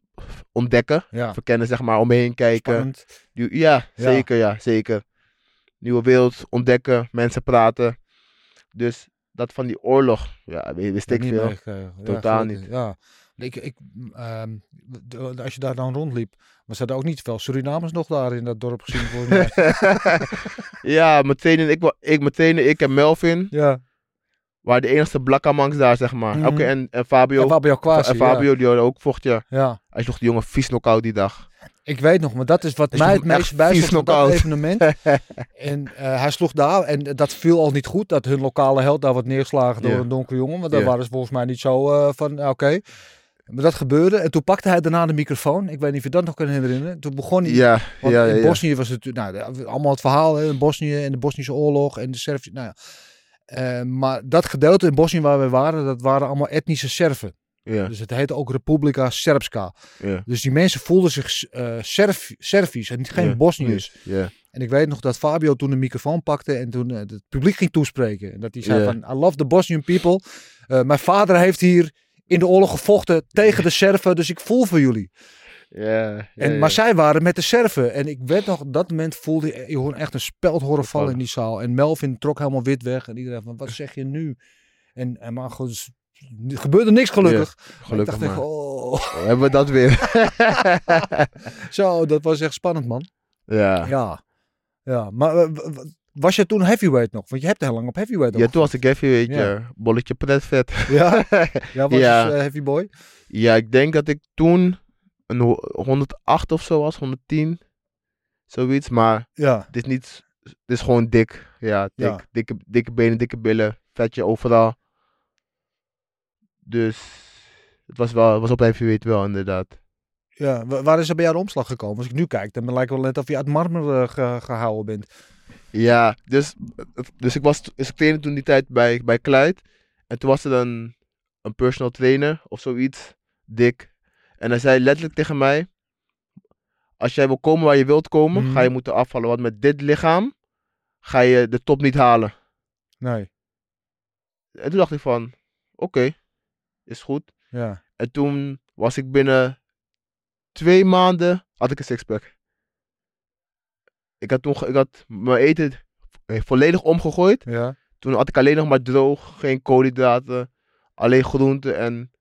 Speaker 2: ontdekken.
Speaker 1: Ja,
Speaker 2: Verkennen, zeg maar, om me heen kijken.
Speaker 1: spannend.
Speaker 2: Ja, zeker, ja, zeker. Nieuwe wereld ontdekken, mensen praten. Dus dat van die oorlog, ja, wist ik veel. Totaal niet.
Speaker 1: Ja, ik, ik, ehm, als je daar dan rondliep, was er ook niet veel Surinamers nog daar in dat dorp gezien volgens mij.
Speaker 2: ja, meteen en ik, ik, meteen en ik en Melvin
Speaker 1: ja,
Speaker 2: waren de enige blakkamangs daar, zeg maar.
Speaker 1: Mhm.
Speaker 2: Oké, en, en Fabio,
Speaker 1: en Fabio Quasi.
Speaker 2: en Fabio die ook vocht, ja.
Speaker 1: Ja. ja.
Speaker 2: Hij sloeg die jongen vies knock-out die dag.
Speaker 1: Ik weet nog, maar dat is wat mij het meest bijstond van dat evenement. en eh, hij sloeg daar, en dat viel al niet goed, dat hun lokale held daar wordt neergeslagen door
Speaker 2: Ja.
Speaker 1: een donkere jongen. Want daar
Speaker 2: Ja.
Speaker 1: waren ze volgens mij niet zo eh, van, oké. Maar dat gebeurde. En toen pakte hij daarna de microfoon. Ik weet niet of je dat nog kan herinneren. Toen begon hij...
Speaker 2: Ja,
Speaker 1: in
Speaker 2: ja.
Speaker 1: Bosnië was het nou, allemaal het verhaal. Hè, in Bosnië en de Bosnische oorlog en de Servië. Nou ja. Eh, maar dat gedeelte in Bosnië waar we waren, dat waren allemaal etnische Serven.
Speaker 2: ja,
Speaker 1: Dus het heette ook Republika Srpska.
Speaker 2: ja.
Speaker 1: Dus die mensen voelden zich eh Serf, Servisch en niet geen
Speaker 2: Ja,
Speaker 1: Bosniërs.
Speaker 2: Ja,
Speaker 1: En ik weet nog dat Fabio toen de microfoon pakte en toen eh, het publiek ging toespreken. En dat hij zei van, I love the Bosnian people. Mijn vader heeft hier in de oorlog gevochten tegen de Serven, dus ik voel voor jullie.
Speaker 2: ja.
Speaker 1: En, Maar
Speaker 2: ja.
Speaker 1: zij waren met de Serven. En ik weet nog, op dat moment voelde je, hoorde echt een speld horen vallen in die zaal. En Melvin trok helemaal wit weg. En iedereen van, wat zeg je nu? En, en maar goed, dus, er gebeurde niks gelukkig.
Speaker 2: Gelukkig
Speaker 1: ik dacht
Speaker 2: maar.
Speaker 1: echt, oh.
Speaker 2: Hebben we dat weer?
Speaker 1: Zo, dat was echt spannend, man.
Speaker 2: ja.
Speaker 1: Ja. Ja, maar eh, was je toen heavyweight nog? Want je hebt heel lang op heavyweight
Speaker 2: Ja, toen was ik
Speaker 1: Ja.
Speaker 2: bolletje pretvet.
Speaker 1: Ja? Ja, was
Speaker 2: Ja.
Speaker 1: dus, eh, heavy boy?
Speaker 2: Ja, ik denk dat ik toen een ho- 108 of zo was, 110. Zoiets, maar
Speaker 1: Ja.
Speaker 2: het is niet, het is gewoon dik. Ja, dik.
Speaker 1: Ja.
Speaker 2: Dikke, dikke benen, dikke billen, vetje overal. Dus het was wel, het was op heavyweight wel inderdaad.
Speaker 1: ja. wa- Waar is er bij jou de omslag gekomen? Als ik nu kijk, dan lijkt het wel net of je uit marmer eh, ge- gehouden bent.
Speaker 2: Ja, dus, dus ik was, dus ik trainde toen die tijd bij, bij Clyde. En toen was er dan een personal trainer of zoiets, dik. En hij zei letterlijk tegen mij, als jij wil komen waar je wilt komen,
Speaker 1: Mhm.
Speaker 2: ga je moeten afvallen. Want met dit lichaam ga je de top niet halen.
Speaker 1: Nee.
Speaker 2: En toen dacht ik van, oké, is goed.
Speaker 1: Ja.
Speaker 2: En toen was ik binnen twee maanden, had ik een sixpack. Ik had toen, ik had mijn eten eh, volledig omgegooid.
Speaker 1: Ja.
Speaker 2: Toen had ik alleen nog maar droog, geen koolhydraten, alleen groenten en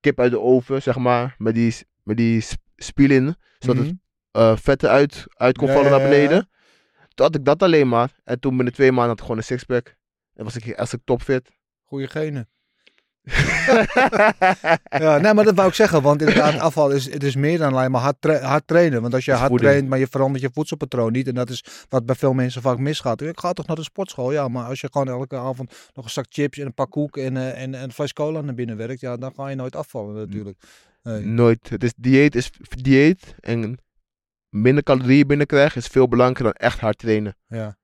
Speaker 2: kip uit de oven, zeg maar, met die, met die sp- spiel in, zodat het eh, vetten uit, uit kon
Speaker 1: Ja,
Speaker 2: vallen naar
Speaker 1: ja.
Speaker 2: beneden. Toen had ik dat alleen maar. En toen binnen twee maanden had ik gewoon een sixpack. En was ik, was ik topfit.
Speaker 1: Goeie genen. Ja, nee, maar dat wou ik zeggen. Want inderdaad, afval is, het is meer dan alleen maar hard, tra- hard trainen. Want als je hard
Speaker 2: voeding.
Speaker 1: traint, maar je verandert je voedselpatroon niet. En dat is wat bij veel mensen vaak misgaat. Ik ga toch naar de sportschool. Ja, maar als je gewoon elke avond nog een zak chips en een pak koek en, eh, en, en een fles cola naar binnen werkt. Ja, dan ga je nooit afvallen natuurlijk. Nee.
Speaker 2: Nooit. Het is dieet is dieet. En minder calorieën binnenkrijgen is veel belangrijker dan echt hard trainen.
Speaker 1: Ja.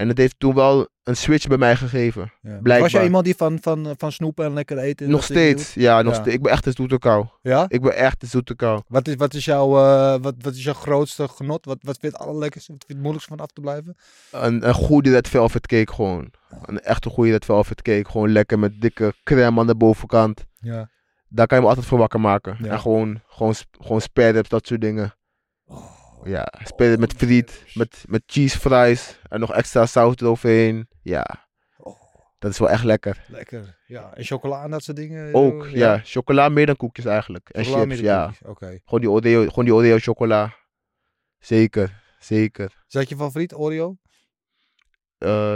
Speaker 2: En het heeft toen wel een switch bij mij gegeven.
Speaker 1: ja. Was
Speaker 2: Blijkbaar.
Speaker 1: jij iemand die van, van, van snoepen en lekker eten?
Speaker 2: nog steeds. Ja, nog
Speaker 1: Ja.
Speaker 2: steeds. Ik ben echt een zoete kou.
Speaker 1: Ja?
Speaker 2: Ik ben echt een zoete kou.
Speaker 1: Wat is, wat, is jouw, eh, wat, wat is jouw grootste genot? Wat, wat vind je het allerlekkerste? Wat vind je het moeilijkste van af te blijven?
Speaker 2: Een, een goede red velvet cake gewoon. Een echte goede red velvet cake. Gewoon lekker met dikke crème aan de bovenkant.
Speaker 1: Ja.
Speaker 2: Daar kan je me altijd voor wakker maken.
Speaker 1: Ja.
Speaker 2: En gewoon, gewoon, gewoon dat soort dingen. Ja, spareribs met friet, met, met cheese fries en nog extra saus eroverheen. Ja, dat is wel echt lekker.
Speaker 1: Lekker. Ja. En chocola en dat soort dingen?
Speaker 2: Ook,
Speaker 1: eh,
Speaker 2: ja, chocola meer dan koekjes eigenlijk. En
Speaker 1: Chocola
Speaker 2: chips, ja.
Speaker 1: Oké.
Speaker 2: Gewoon die Oreo, gewoon die Oreo chocola. Zeker, zeker.
Speaker 1: Is dat je favoriet, Oreo?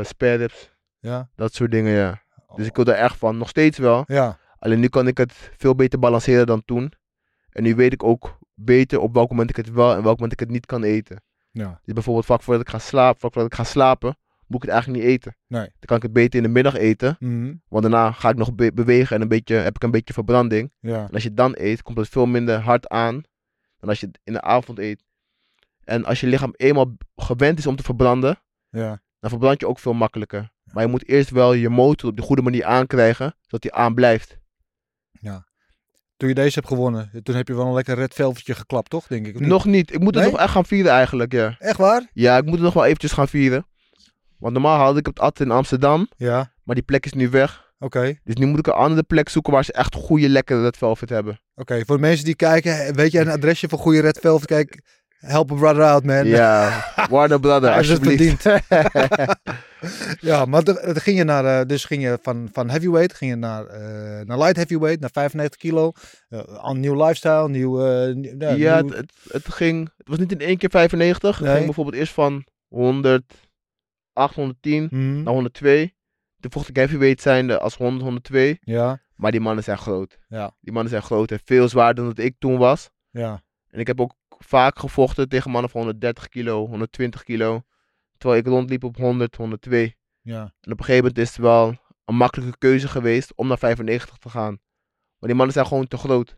Speaker 2: Spareribs,
Speaker 1: Ja.
Speaker 2: dat soort dingen, ja. Dus ik wil er echt van. Nog steeds wel.
Speaker 1: Ja.
Speaker 2: Alleen nu kan ik het veel beter balanceren dan toen. En nu weet ik ook beter op welk moment ik het wel en welk moment ik het niet kan eten.
Speaker 1: Ja.
Speaker 2: Dus bijvoorbeeld vlak voordat ik ga slapen, vlak voordat ik ga slapen, moet ik het eigenlijk niet eten.
Speaker 1: Nee.
Speaker 2: Dan kan ik het beter in de middag eten,
Speaker 1: Mhm.
Speaker 2: want daarna ga ik nog be- bewegen en een beetje, heb ik een beetje verbranding.
Speaker 1: Ja.
Speaker 2: En als je het dan eet, komt het veel minder hard aan dan als je het in de avond eet. En als je lichaam eenmaal gewend is om te verbranden,
Speaker 1: Ja.
Speaker 2: dan verbrand je ook veel makkelijker. Maar je moet eerst wel je motor op de goede manier aankrijgen, zodat die aan blijft.
Speaker 1: Toen je deze hebt gewonnen, toen heb je wel een lekker red velvertje geklapt, toch? Denk ik. niet?
Speaker 2: Nog niet. Ik moet het
Speaker 1: Nee?
Speaker 2: nog echt gaan vieren eigenlijk, ja.
Speaker 1: Echt waar?
Speaker 2: Ja, ik moet het nog wel eventjes gaan vieren. Want normaal had ik het altijd in Amsterdam,
Speaker 1: Ja.
Speaker 2: maar die plek is nu weg.
Speaker 1: Oké.
Speaker 2: Dus nu moet ik een andere plek zoeken waar ze echt goede, lekkere Red Velvet hebben.
Speaker 1: Oké. Voor de mensen die kijken, weet jij een adresje voor goede red velvet? Kijk, help a brother out, man.
Speaker 2: Ja, Warner Brother,
Speaker 1: Hij
Speaker 2: alsjeblieft.
Speaker 1: Ja, maar dan ging je naar, eh, dus ging je van, van heavyweight, ging je naar, eh, naar light heavyweight, naar 95 kilo. Een nieuw lifestyle, nieuw... eh, ja, nieuw-
Speaker 2: het, het, het ging, het was niet in één keer 95. Het ging bijvoorbeeld eerst van 100, 810
Speaker 1: Mhm.
Speaker 2: naar 102. Toen vocht ik heavyweight zijnde als 100, 102.
Speaker 1: Ja,
Speaker 2: Maar die mannen zijn groot.
Speaker 1: Ja.
Speaker 2: Die mannen zijn groot en veel zwaarder dan dat ik toen was.
Speaker 1: ja,
Speaker 2: En ik heb ook vaak gevochten tegen mannen van 130 kilo, 120 kilo. Terwijl ik rondliep op 100, 102.
Speaker 1: ja.
Speaker 2: En op een gegeven moment is het wel een makkelijke keuze geweest om naar 95 te gaan. Maar die mannen zijn gewoon te groot.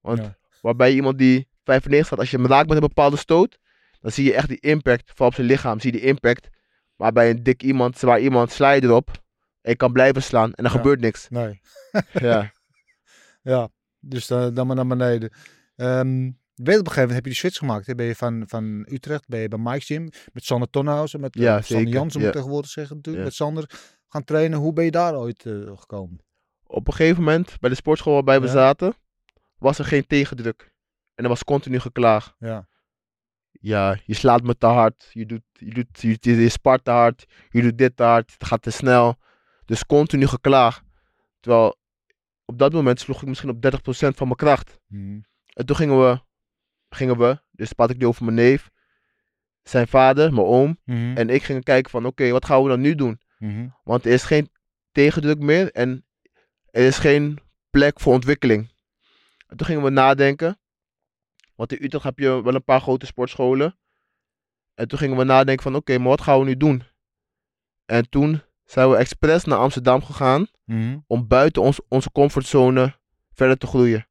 Speaker 2: Want
Speaker 1: Ja.
Speaker 2: waarbij iemand die 95 gaat, als je hem raakt met een bepaalde stoot, dan zie je echt die impact. Vooral op zijn lichaam zie je die impact. Maar bij een dik iemand, zwaar iemand, sla je erop. En je kan blijven slaan en er
Speaker 1: Ja.
Speaker 2: gebeurt niks.
Speaker 1: Nee.
Speaker 2: Ja.
Speaker 1: Ja, dus dan, dan maar naar beneden. Ehm, je, op een gegeven moment heb je die switch gemaakt. Hè? Ben je van, van Utrecht, ben je bij Mike's Gym, met Sander Tonhausen, met
Speaker 2: Ja,
Speaker 1: eh, Sander Jansen, moet tegenwoordig zeggen natuurlijk, met Sander gaan trainen. Hoe ben je daar ooit eh, gekomen?
Speaker 2: Op een gegeven moment, bij de sportschool waarbij we zaten, was er geen tegendruk. En er was continu geklaag.
Speaker 1: Ja,
Speaker 2: ja, je slaat me te hard, je, doet, je, doet, je, je, je spart te hard, je doet dit te hard, het gaat te snel. Dus continu geklaag. Terwijl op dat moment sloeg ik misschien op 30% van mijn kracht.
Speaker 1: Mhm.
Speaker 2: En toen gingen we, gingen we dus ik nu over mijn neef, zijn vader, mijn oom
Speaker 1: Mhm.
Speaker 2: en ik gingen kijken van oké, wat gaan we dan nu doen?
Speaker 1: Mhm.
Speaker 2: Want er is geen tegendruk meer en er is geen plek voor ontwikkeling. En toen gingen we nadenken. Want in Utrecht heb je wel een paar grote sportscholen. En toen gingen we nadenken van oké, maar wat gaan we nu doen? En toen zijn we expres naar Amsterdam gegaan
Speaker 1: Mhm.
Speaker 2: om buiten ons, onze comfortzone verder te groeien.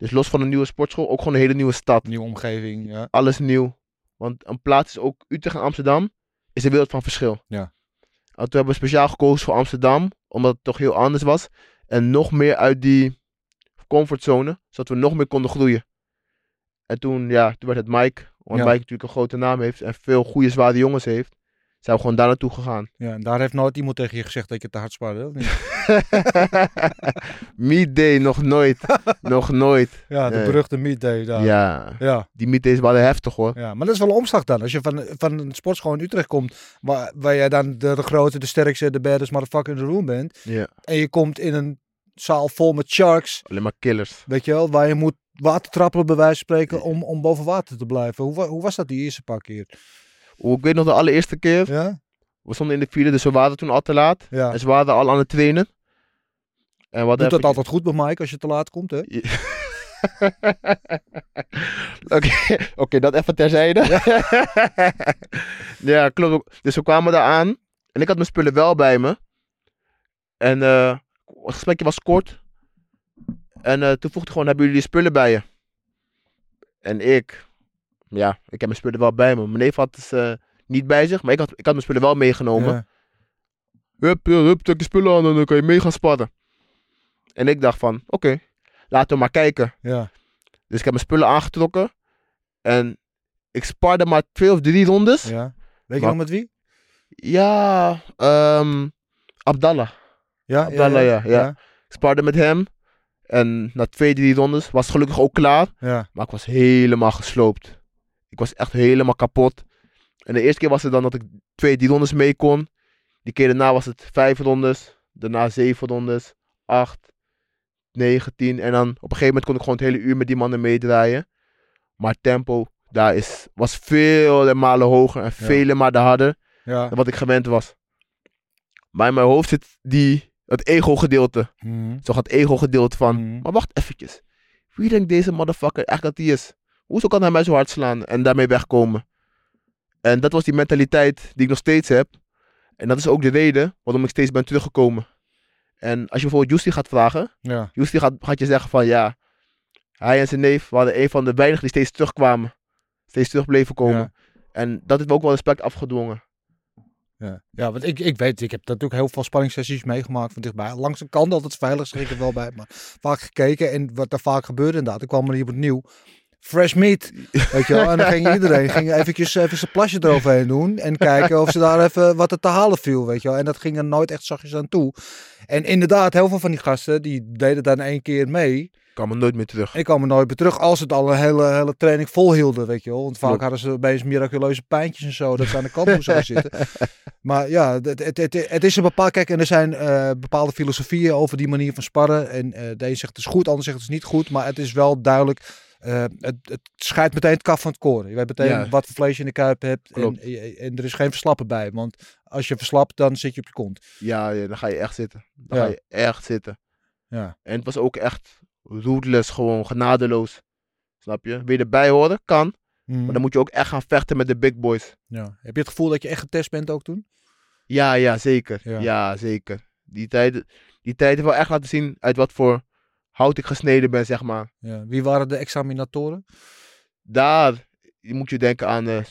Speaker 2: Dus los van een nieuwe sportschool, ook gewoon een hele nieuwe stad.
Speaker 1: Nieuwe omgeving, ja.
Speaker 2: Alles nieuw. Want een plaats is ook Utrecht en Amsterdam, is een wereld van verschil.
Speaker 1: Ja.
Speaker 2: En toen hebben we speciaal gekozen voor Amsterdam, omdat het toch heel anders was. En nog meer uit die comfortzone, zodat we nog meer konden groeien. En toen, ja, toen werd het Mike. Want
Speaker 1: Ja.
Speaker 2: Mike natuurlijk een grote naam heeft en veel goede, zware jongens heeft. Zijn we gewoon daar naartoe gegaan.
Speaker 1: ja. En daar heeft nooit iemand tegen je gezegd dat je te hard spaarde, of niet?
Speaker 2: Meet day, nog nooit. nog nooit.
Speaker 1: Ja, de
Speaker 2: Nee.
Speaker 1: beruchte meet day daar.
Speaker 2: Ja,
Speaker 1: ja.
Speaker 2: die days waren heftig hoor.
Speaker 1: Ja, maar dat is wel een omslag dan. Als je van, van een sportschool in Utrecht komt, waar, waar jij dan de, de grote, de sterkste, de baddest motherfucker in the room bent.
Speaker 2: Ja,
Speaker 1: En je komt in een zaal vol met sharks,
Speaker 2: alleen maar killers.
Speaker 1: weet je wel, waar je moet water trappelen bij wijze van spreken om, om boven water te blijven. Hoe, hoe was dat die eerste paar keer?
Speaker 2: Oeh, Ik weet nog de allereerste keer.
Speaker 1: Ja?
Speaker 2: We stonden in de vierde, dus we waren toen al te laat.
Speaker 1: Ja.
Speaker 2: En ze waren al aan het trainen. En wat
Speaker 1: Doet dat altijd goed bij Mike als je te laat komt, hè?
Speaker 2: Oké, oké, dat even terzijde. Ja, klopt. Dus we kwamen daar aan. En ik had mijn spullen wel bij me. En eh, het gesprekje was kort. En eh, toen vroeg hij gewoon, hebben jullie die spullen bij je? En ik, ja, ik heb mijn spullen wel bij me. Mijn neef had ze niet bij zich, maar ik had, ik had mijn spullen wel meegenomen.
Speaker 1: Ja.
Speaker 2: Hup, ja, hup, trek je spullen aan en dan kan je mee gaan sparren. En ik dacht van, oké, laten we maar kijken.
Speaker 1: Ja.
Speaker 2: Dus ik heb mijn spullen aangetrokken. En ik sparde maar twee of drie rondes. Ja,
Speaker 1: ja. Weet je nog met wie?
Speaker 2: ehm, Abdallah.
Speaker 1: Ja,
Speaker 2: Abdallah, ja, ja. Ik sparde met hem. En na twee, drie rondes was het gelukkig ook klaar.
Speaker 1: ja.
Speaker 2: Maar ik was helemaal gesloopt. Ik was echt helemaal kapot. En de eerste keer was het dan dat ik twee, drie rondes mee kon. Die keer daarna was het vijf rondes. Daarna zeven rondes. Acht, negen, tien. En dan op een gegeven moment kon ik gewoon het hele uur met die mannen meedraaien. Maar tempo daar is, was vele malen hoger en vele malen harder
Speaker 1: ja.
Speaker 2: dan wat ik gewend was. Maar in mijn hoofd zit die, het ego-gedeelte.
Speaker 1: Mhm.
Speaker 2: Zo gaat het ego-gedeelte van,
Speaker 1: Mhm.
Speaker 2: maar wacht eventjes. Wie denkt deze motherfucker echt dat hij is? Hoezo kan hij mij zo hard slaan en daarmee wegkomen? En dat was die mentaliteit die ik nog steeds heb. En dat is ook de reden waarom ik steeds ben teruggekomen. En als je bijvoorbeeld Justy gaat vragen,
Speaker 1: Ja.
Speaker 2: Justy gaat, gaat je zeggen van ja, hij en zijn neef waren een van de weinigen die steeds terugkwamen. Steeds terug bleven komen.
Speaker 1: Ja.
Speaker 2: En dat heeft me ook wel respect afgedwongen.
Speaker 1: Ja, ja want ik, ik weet, ik heb natuurlijk heel veel spanningssessies meegemaakt van dichtbij. Langs de kant altijd veilig, zeg ik er wel bij. Maar vaak gekeken en wat er vaak gebeurde inderdaad. Ik kwam er hier opnieuw. Fresh meat, weet je wel. En dan ging iedereen ging eventjes even zijn plasje eroverheen doen. En kijken of ze daar even wat er te halen viel, weet je wel. En dat ging er nooit echt zachtjes aan toe. En inderdaad, heel veel van die gasten, die deden dan één keer mee.
Speaker 2: Ik kan me nooit meer terug.
Speaker 1: Ik kwam er nooit meer terug als het al een hele, hele training volhielden, weet je wel. Want vaak hadden ze opeens miraculeuze pijntjes en zo, dat ze aan de kant moesten gaan zitten. Maar ja, het, het, het, het is een bepaald, kijk, en er zijn eh, bepaalde filosofieën over die manier van sparren. En de een zegt het is goed, de ander zegt het is niet goed. Maar het is wel duidelijk, eh, het, het scheidt meteen het kaf van het koren. Je weet meteen
Speaker 2: Ja.
Speaker 1: wat voor vlees je in de kuip hebt. En, er is geen verslappen bij. Want als je verslapt, dan zit je op je kont.
Speaker 2: Ja, ja, dan ga je echt zitten. Dan
Speaker 1: Ja.
Speaker 2: ga je echt zitten.
Speaker 1: Ja,
Speaker 2: En het was ook echt ruthless, gewoon genadeloos. Snap je? Wil je erbij horen? Kan.
Speaker 1: Mhm.
Speaker 2: Maar dan moet je ook echt gaan vechten met de big boys.
Speaker 1: ja. Heb je het gevoel dat je echt getest bent ook toen?
Speaker 2: Ja, ja, zeker.
Speaker 1: Ja.
Speaker 2: Ja, zeker. Die tijd, die tijd heeft wel echt laten zien uit wat voor hout ik gesneden ben, zeg maar.
Speaker 1: Ja. Wie waren de examinatoren?
Speaker 2: Daar moet je denken aan eh,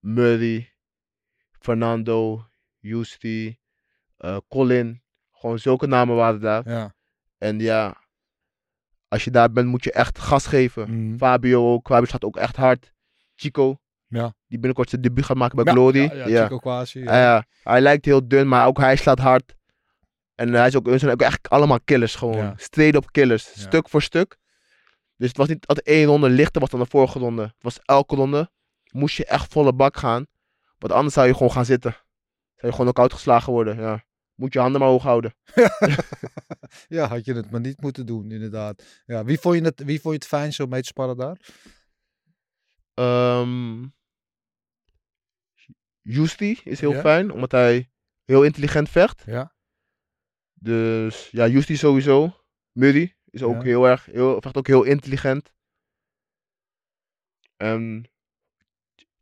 Speaker 2: Murray, Fernando, Justy, eh, Colin. Gewoon zulke namen waren daar.
Speaker 1: Ja.
Speaker 2: En ja, als je daar bent moet je echt gas geven.
Speaker 1: Mhm.
Speaker 2: Fabio ook. Fabio gaat ook echt hard. Chico.
Speaker 1: Ja.
Speaker 2: Die binnenkort zijn debuut gaat maken bij
Speaker 1: Ja,
Speaker 2: Glory.
Speaker 1: Ja, ja, Chico Quasi.
Speaker 2: Ah, ja. hij lijkt heel dun, maar ook hij slaat hard. En hij is ook, ze zijn ook echt allemaal killers gewoon.
Speaker 1: Ja.
Speaker 2: Straight up killers.
Speaker 1: Ja.
Speaker 2: Stuk voor stuk. Dus het was niet altijd één ronde lichter was dan de vorige ronde. Het was elke ronde. Moest je echt volle bak gaan. Want anders zou je gewoon gaan zitten. Zou je gewoon ook uitgeslagen worden. Ja. Moet je handen maar hoog houden.
Speaker 1: Ja, had je het maar niet moeten doen, inderdaad. Ja, wie, vond je het, wie vond je het fijn zo mee te sparren daar?
Speaker 2: Ehm Justy is heel
Speaker 1: Ja.
Speaker 2: fijn, omdat hij heel intelligent vecht.
Speaker 1: Ja.
Speaker 2: Dus ja, Justy sowieso. Murray is ook
Speaker 1: Ja.
Speaker 2: heel erg, heel, vecht ook heel intelligent. En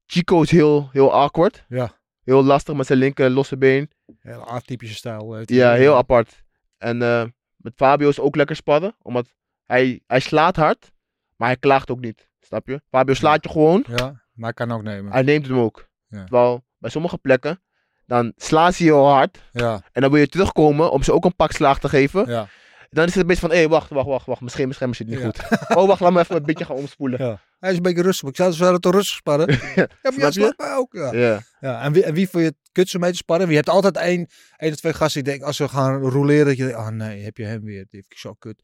Speaker 2: Chico is heel, heel awkward.
Speaker 1: Ja.
Speaker 2: Heel lastig met zijn linker losse been.
Speaker 1: Heel atypische stijl.
Speaker 2: Ja, heel apart. En eh, met Fabio is ook lekker sparren, omdat hij, hij slaat hard, maar hij klaagt ook niet. Snap je? Fabio slaat je gewoon,
Speaker 1: Ja, maar hij kan ook nemen.
Speaker 2: hij neemt hem ook.
Speaker 1: Ja.
Speaker 2: Terwijl bij sommige plekken, dan slaan ze je heel hard.
Speaker 1: Ja,
Speaker 2: En dan wil je terugkomen om ze ook een pak slaag te geven.
Speaker 1: ja.
Speaker 2: Dan is het een beetje van, hé, wacht, wacht, wacht, wacht. Misschien, misschien is het niet
Speaker 1: Ja.
Speaker 2: goed. Oh, wacht, laat me even een beetje gaan omspoelen.
Speaker 1: ja. Hij is een beetje rustig. Ik zou ze wel te rustig sparren. ja, maar jij
Speaker 2: je?
Speaker 1: slaat mij ook. Ja.
Speaker 2: Ja.
Speaker 1: Ja, en, wie, en wie vond je het kutste mee te sparren? Wie hebt altijd één, één of twee gasten die denken, als ze gaan roleren, dat je denkt, oh nee, heb je hem weer. Die ik zo kut.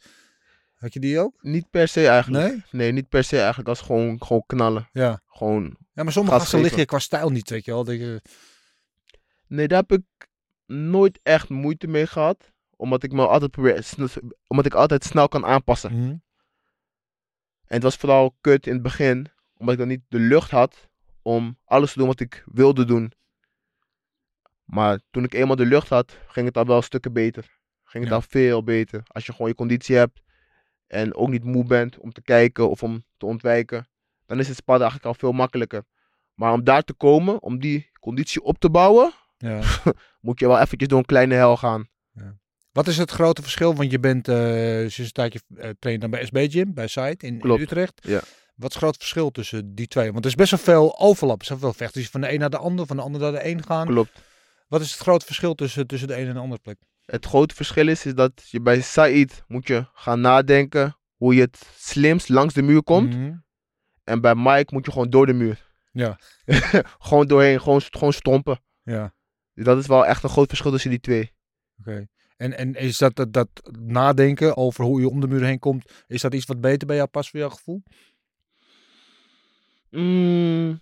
Speaker 1: Had je die ook?
Speaker 2: Niet per se eigenlijk.
Speaker 1: Nee?
Speaker 2: Nee, niet per se eigenlijk. Als gewoon, gewoon knallen.
Speaker 1: Ja.
Speaker 2: Gewoon.
Speaker 1: Ja, maar sommige
Speaker 2: Gas
Speaker 1: gasten liggen qua stijl niet, weet je wel. Dat je,
Speaker 2: Nee, daar heb ik nooit echt moeite mee gehad. Omdat ik me altijd probeer, omdat ik altijd snel kan aanpassen.
Speaker 1: Mhm.
Speaker 2: En het was vooral kut in het begin, omdat ik dan niet de lucht had om alles te doen wat ik wilde doen. Maar toen ik eenmaal de lucht had, ging het al wel stukken beter. Ging het
Speaker 1: Ja.
Speaker 2: al veel beter. Als je gewoon je conditie hebt en ook niet moe bent om te kijken of om te ontwijken, dan is het sparren eigenlijk al veel makkelijker. Maar om daar te komen, om die conditie op te bouwen,
Speaker 1: Ja.
Speaker 2: moet je wel eventjes door een kleine hel gaan.
Speaker 1: Wat is het grote verschil? Want je bent eh sinds een tijdje trainer dan bij SB Gym, bij Site in, Utrecht.
Speaker 2: ja.
Speaker 1: Wat is het groot verschil tussen die twee? Want er is best wel veel overlap. Er zijn veel vechters die van de een naar de ander, van de ander naar de een gaan.
Speaker 2: Klopt.
Speaker 1: Wat is het grote verschil tussen, tussen de een en de andere plek?
Speaker 2: Het grote verschil is, is dat je bij Said moet je gaan nadenken hoe je het slimst langs de muur komt.
Speaker 1: Mhm.
Speaker 2: En bij Mike moet je gewoon door de muur.
Speaker 1: Ja.
Speaker 2: gewoon doorheen, gewoon, gewoon stompen.
Speaker 1: Ja,
Speaker 2: dat is wel echt een groot verschil tussen die twee.
Speaker 1: oké. En, en is dat, dat, dat nadenken over hoe je om de muur heen komt, is dat iets wat beter bij jou past voor jouw gevoel?
Speaker 2: Mm,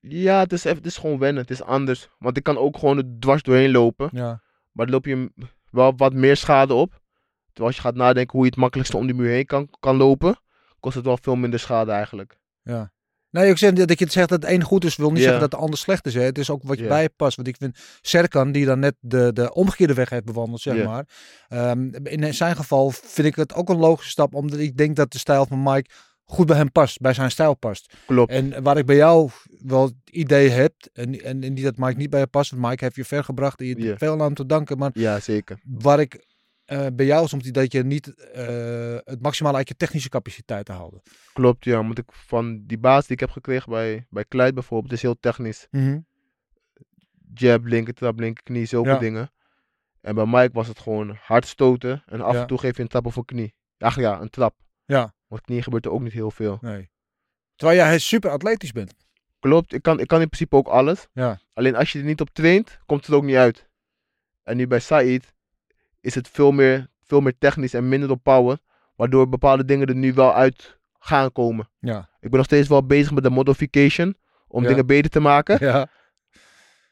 Speaker 2: ja, het is, even, het is gewoon wennen. Het is anders. Want ik kan ook gewoon er dwars doorheen lopen.
Speaker 1: Ja.
Speaker 2: Maar dan loop je wel wat meer schade op. Terwijl als je gaat nadenken hoe je het makkelijkste om die muur heen kan, kan lopen, kost het wel veel minder schade eigenlijk.
Speaker 1: Ja. Nee, ik zeg dat je het zegt dat het een goed is, wil niet
Speaker 2: Ja.
Speaker 1: zeggen dat de ander slecht is. Hè. Het is ook wat je
Speaker 2: Ja.
Speaker 1: bij je past. Want ik vind Serkan, die dan net de, de omgekeerde weg heeft bewandeld, zeg
Speaker 2: Ja.
Speaker 1: maar. Ehm, in zijn geval vind ik het ook een logische stap, omdat ik denk dat de stijl van Mike goed bij hem past, bij zijn stijl past.
Speaker 2: Klopt.
Speaker 1: En waar ik bij jou wel het idee heb, en, en, en niet dat Mike niet bij je past, want Mike heeft je ver gebracht en je hebt veel aan te danken. Maar
Speaker 2: Ja, zeker.
Speaker 1: waar ik eh, bij jou soms dat je niet eh, het maximale uit je technische capaciteiten haalde.
Speaker 2: Klopt, ja. Want ik van die baas die ik heb gekregen bij, bij Kleid bijvoorbeeld, is heel technisch. Jab, linker trap, linker knie, zulke
Speaker 1: Ja.
Speaker 2: dingen. En bij Mike was het gewoon hard stoten en af
Speaker 1: Ja.
Speaker 2: en toe geef je een trap of een knie. Eigenlijk ja, een trap.
Speaker 1: Ja.
Speaker 2: Want knie gebeurt er ook niet heel veel.
Speaker 1: Nee. Terwijl jij super atletisch bent.
Speaker 2: Klopt, ik kan, ik kan in principe ook alles.
Speaker 1: Ja.
Speaker 2: Alleen als je er niet op traint, komt het ook niet uit. En nu bij Said is het veel meer, veel meer technisch en minder op power. Waardoor bepaalde dingen er nu wel uit gaan komen.
Speaker 1: Ja.
Speaker 2: Ik ben nog steeds wel bezig met de modification. Om
Speaker 1: Ja.
Speaker 2: dingen beter te maken.
Speaker 1: ja.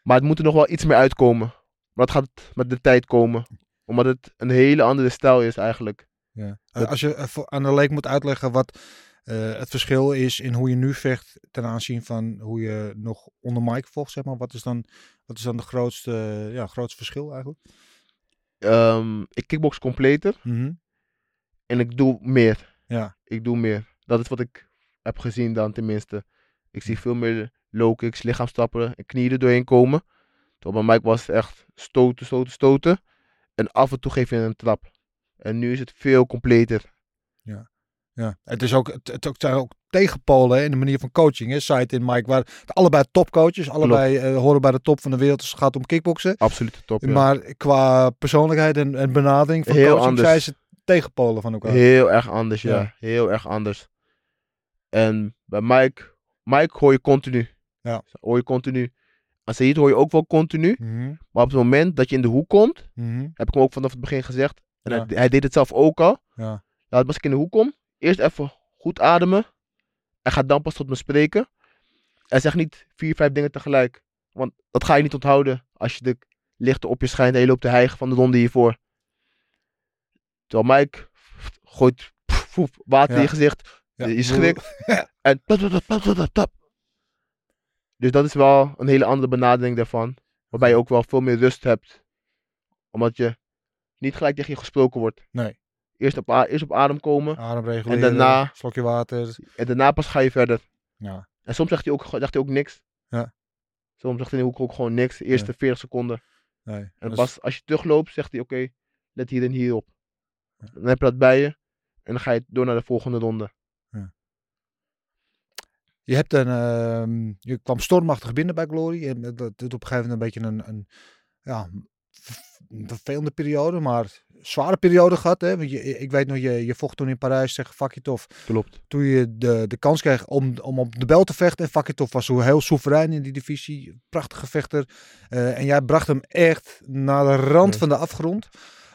Speaker 2: Maar het moet er nog wel iets meer uitkomen. Maar dat gaat met de tijd komen. Omdat het een hele andere stijl is eigenlijk.
Speaker 1: ja.
Speaker 2: Dat-
Speaker 1: Als je aan de leek moet uitleggen wat eh, het verschil is in hoe je nu vecht ten aanzien van hoe je nog onder Mike vocht, zeg maar. Wat is dan, wat is dan de grootste, ja, grootste verschil eigenlijk?
Speaker 2: Ehm, ik kickbox completer. En ik doe meer.
Speaker 1: Ja.
Speaker 2: Ik doe meer. Dat is wat ik heb gezien dan tenminste. Ik zie veel meer low kicks, lichaamstappen en knieën er doorheen komen. Terwijl bij Mike was het echt stoten, stoten, stoten. En af en toe geef je een trap. En nu is het veel completer.
Speaker 1: Ja, het, is ook, het, zijn ook tegenpolen in de manier van coaching. Hè. Site en Mike, waar het allebei topcoaches, allebei eh, horen bij de top van de wereld als het gaat om kickboksen.
Speaker 2: Absoluut top. ja.
Speaker 1: Maar qua persoonlijkheid en, en benadering van
Speaker 2: Heel
Speaker 1: coaching
Speaker 2: anders.
Speaker 1: zijn ze tegenpolen van elkaar.
Speaker 2: Heel erg anders, ja.
Speaker 1: Ja.
Speaker 2: Heel erg anders. En bij Mike, Mike hoor je continu.
Speaker 1: Ja.
Speaker 2: Hoor je continu. Aan Said hoor je ook wel continu.
Speaker 1: Mhm,
Speaker 2: Maar op het moment dat je in de hoek komt,
Speaker 1: mhm,
Speaker 2: heb ik hem ook vanaf het begin gezegd. En
Speaker 1: Ja.
Speaker 2: hij, hij deed het zelf ook al.
Speaker 1: ja.
Speaker 2: Ja, als ik in de hoek kom, eerst even goed ademen. En ga dan pas tot me spreken. En zeg niet vier, vijf dingen tegelijk. Want dat ga je niet onthouden als je de lichten op je schijnt en je loopt te hijgen van de ronde hiervoor. Terwijl Mike gooit poef, water
Speaker 1: Ja.
Speaker 2: in je gezicht.
Speaker 1: Ja.
Speaker 2: Je schrikt. En tap, tap, tap, tap, tap, tap, tap. Dus dat is wel een hele andere benadering daarvan. Waarbij je ook wel veel meer rust hebt. Omdat je niet gelijk tegen je gesproken wordt.
Speaker 1: Nee.
Speaker 2: Eerst op, eerst op adem komen.
Speaker 1: Adem reguleren,
Speaker 2: En daarna-
Speaker 1: slokje water.
Speaker 2: En daarna pas ga je verder.
Speaker 1: Ja.
Speaker 2: En soms zegt hij ook, zegt hij ook niks.
Speaker 1: Ja.
Speaker 2: Soms zegt hij in de hoek ook gewoon niks. De eerste
Speaker 1: Ja.
Speaker 2: 40 seconden.
Speaker 1: Nee.
Speaker 2: En
Speaker 1: is-
Speaker 2: pas als je terugloopt, zegt hij oké, let hier en hier op. Dan heb je dat bij je. En dan ga je door naar de volgende ronde.
Speaker 1: Je hebt een, ehm, je kwam stormachtig binnen bij Glory. En dat doet op een gegeven moment een beetje een, een ja, vervelende periode, maar zware periode gehad. Hè? Want je, ik weet nog, je, je vocht toen in Parijs tegen Fakitov.
Speaker 2: Klopt.
Speaker 1: Toen je de, de kans kreeg om, om op de bel te vechten. En Fakitov was zo heel soeverein in die divisie. Prachtige vechter. Eh, en jij bracht hem echt naar de rand
Speaker 2: Ja.
Speaker 1: van de afgrond.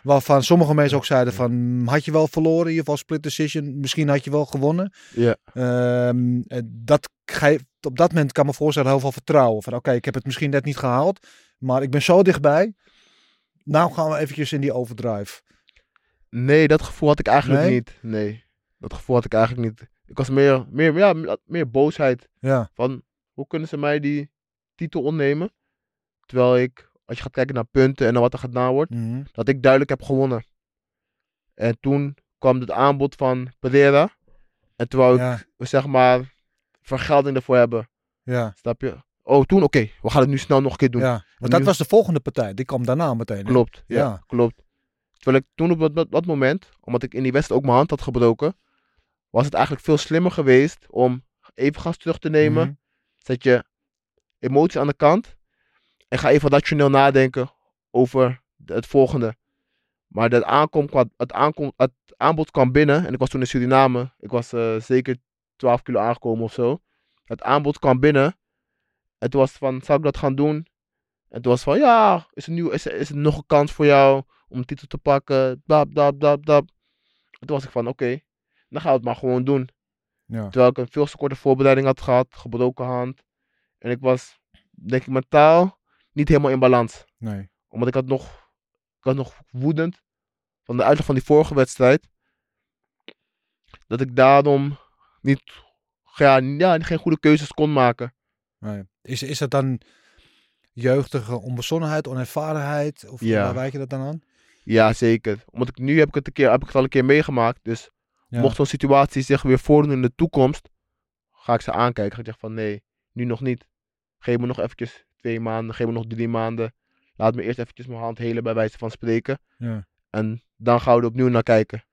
Speaker 1: Waarvan sommige mensen ook zeiden van, had je wel verloren? In ieder geval split decision. Misschien had je wel gewonnen.
Speaker 2: Ja.
Speaker 1: Ehm, eh, dat geeft, op dat moment kan me voorstellen heel veel vertrouwen. Van oké, ik heb het misschien net niet gehaald, maar ik ben zo dichtbij. Nou gaan we eventjes in die overdrive.
Speaker 2: Nee, dat gevoel had ik eigenlijk
Speaker 1: Nee?
Speaker 2: niet. Nee. Dat gevoel had ik eigenlijk niet. Ik was meer, meer, ja, meer- boosheid.
Speaker 1: Ja,
Speaker 2: Van, hoe kunnen ze mij die titel ontnemen? Terwijl ik, als je gaat kijken naar punten en naar wat er gedaan wordt.
Speaker 1: mhm,
Speaker 2: dat ik duidelijk heb gewonnen. En toen kwam het aanbod van Pereira. En terwijl ik,
Speaker 1: ja,
Speaker 2: zeg maar, vergelding ervoor hebben.
Speaker 1: ja,
Speaker 2: Snap je? Oh, toen, oké, we gaan het nu snel nog een keer doen.
Speaker 1: ja. Want dat
Speaker 2: nu-
Speaker 1: was de volgende partij. Die kwam daarna meteen. hè?
Speaker 2: Klopt, ja,
Speaker 1: Ja.
Speaker 2: klopt. Terwijl ik toen op dat, dat, dat moment, omdat ik in die wedstrijd ook mijn hand had gebroken, was het eigenlijk veel slimmer geweest om even gas terug te nemen.
Speaker 1: Mhm.
Speaker 2: Zet je emoties aan de kant. En ga even rationeel nadenken over het volgende. Maar dat aankom, het, aankom, het aanbod kwam binnen. En ik was toen in Suriname. Ik was eh, zeker 12 kilo aangekomen of zo. Het aanbod kwam binnen. Toen was het van, zou ik dat gaan doen? En toen was het van, ja, is er, nu, is er, is er nog een kans voor jou om een titel te pakken? Dab, dab, dab, dab. En toen was ik van, oké, dan gaan we het maar gewoon doen.
Speaker 1: Ja.
Speaker 2: Terwijl ik een veel te korte voorbereiding had gehad, gebroken hand. En ik was, denk ik, mentaal niet helemaal in balans.
Speaker 1: Nee.
Speaker 2: Omdat ik had nog, ik had nog woedend van de uitleg van die vorige wedstrijd. Dat ik daarom niet, ja, ja, geen goede keuzes kon maken.
Speaker 1: nee. Is, is dat dan jeugdige onbezonnenheid, onervarenheid? Of
Speaker 2: Ja.
Speaker 1: waar wijk je dat dan aan?
Speaker 2: Ja, zeker. Omdat ik nu heb ik het, een keer, heb ik het al een keer meegemaakt. Dus
Speaker 1: Ja.
Speaker 2: mocht zo'n situatie zich weer voordoen in de toekomst, ga ik ze aankijken. Ga ik zeggen van nee, nu nog niet. Geef me nog eventjes twee maanden, geef me nog drie maanden. Laat me eerst eventjes mijn hand helen bij wijze van spreken.
Speaker 1: Ja.
Speaker 2: En dan gaan we er opnieuw naar kijken.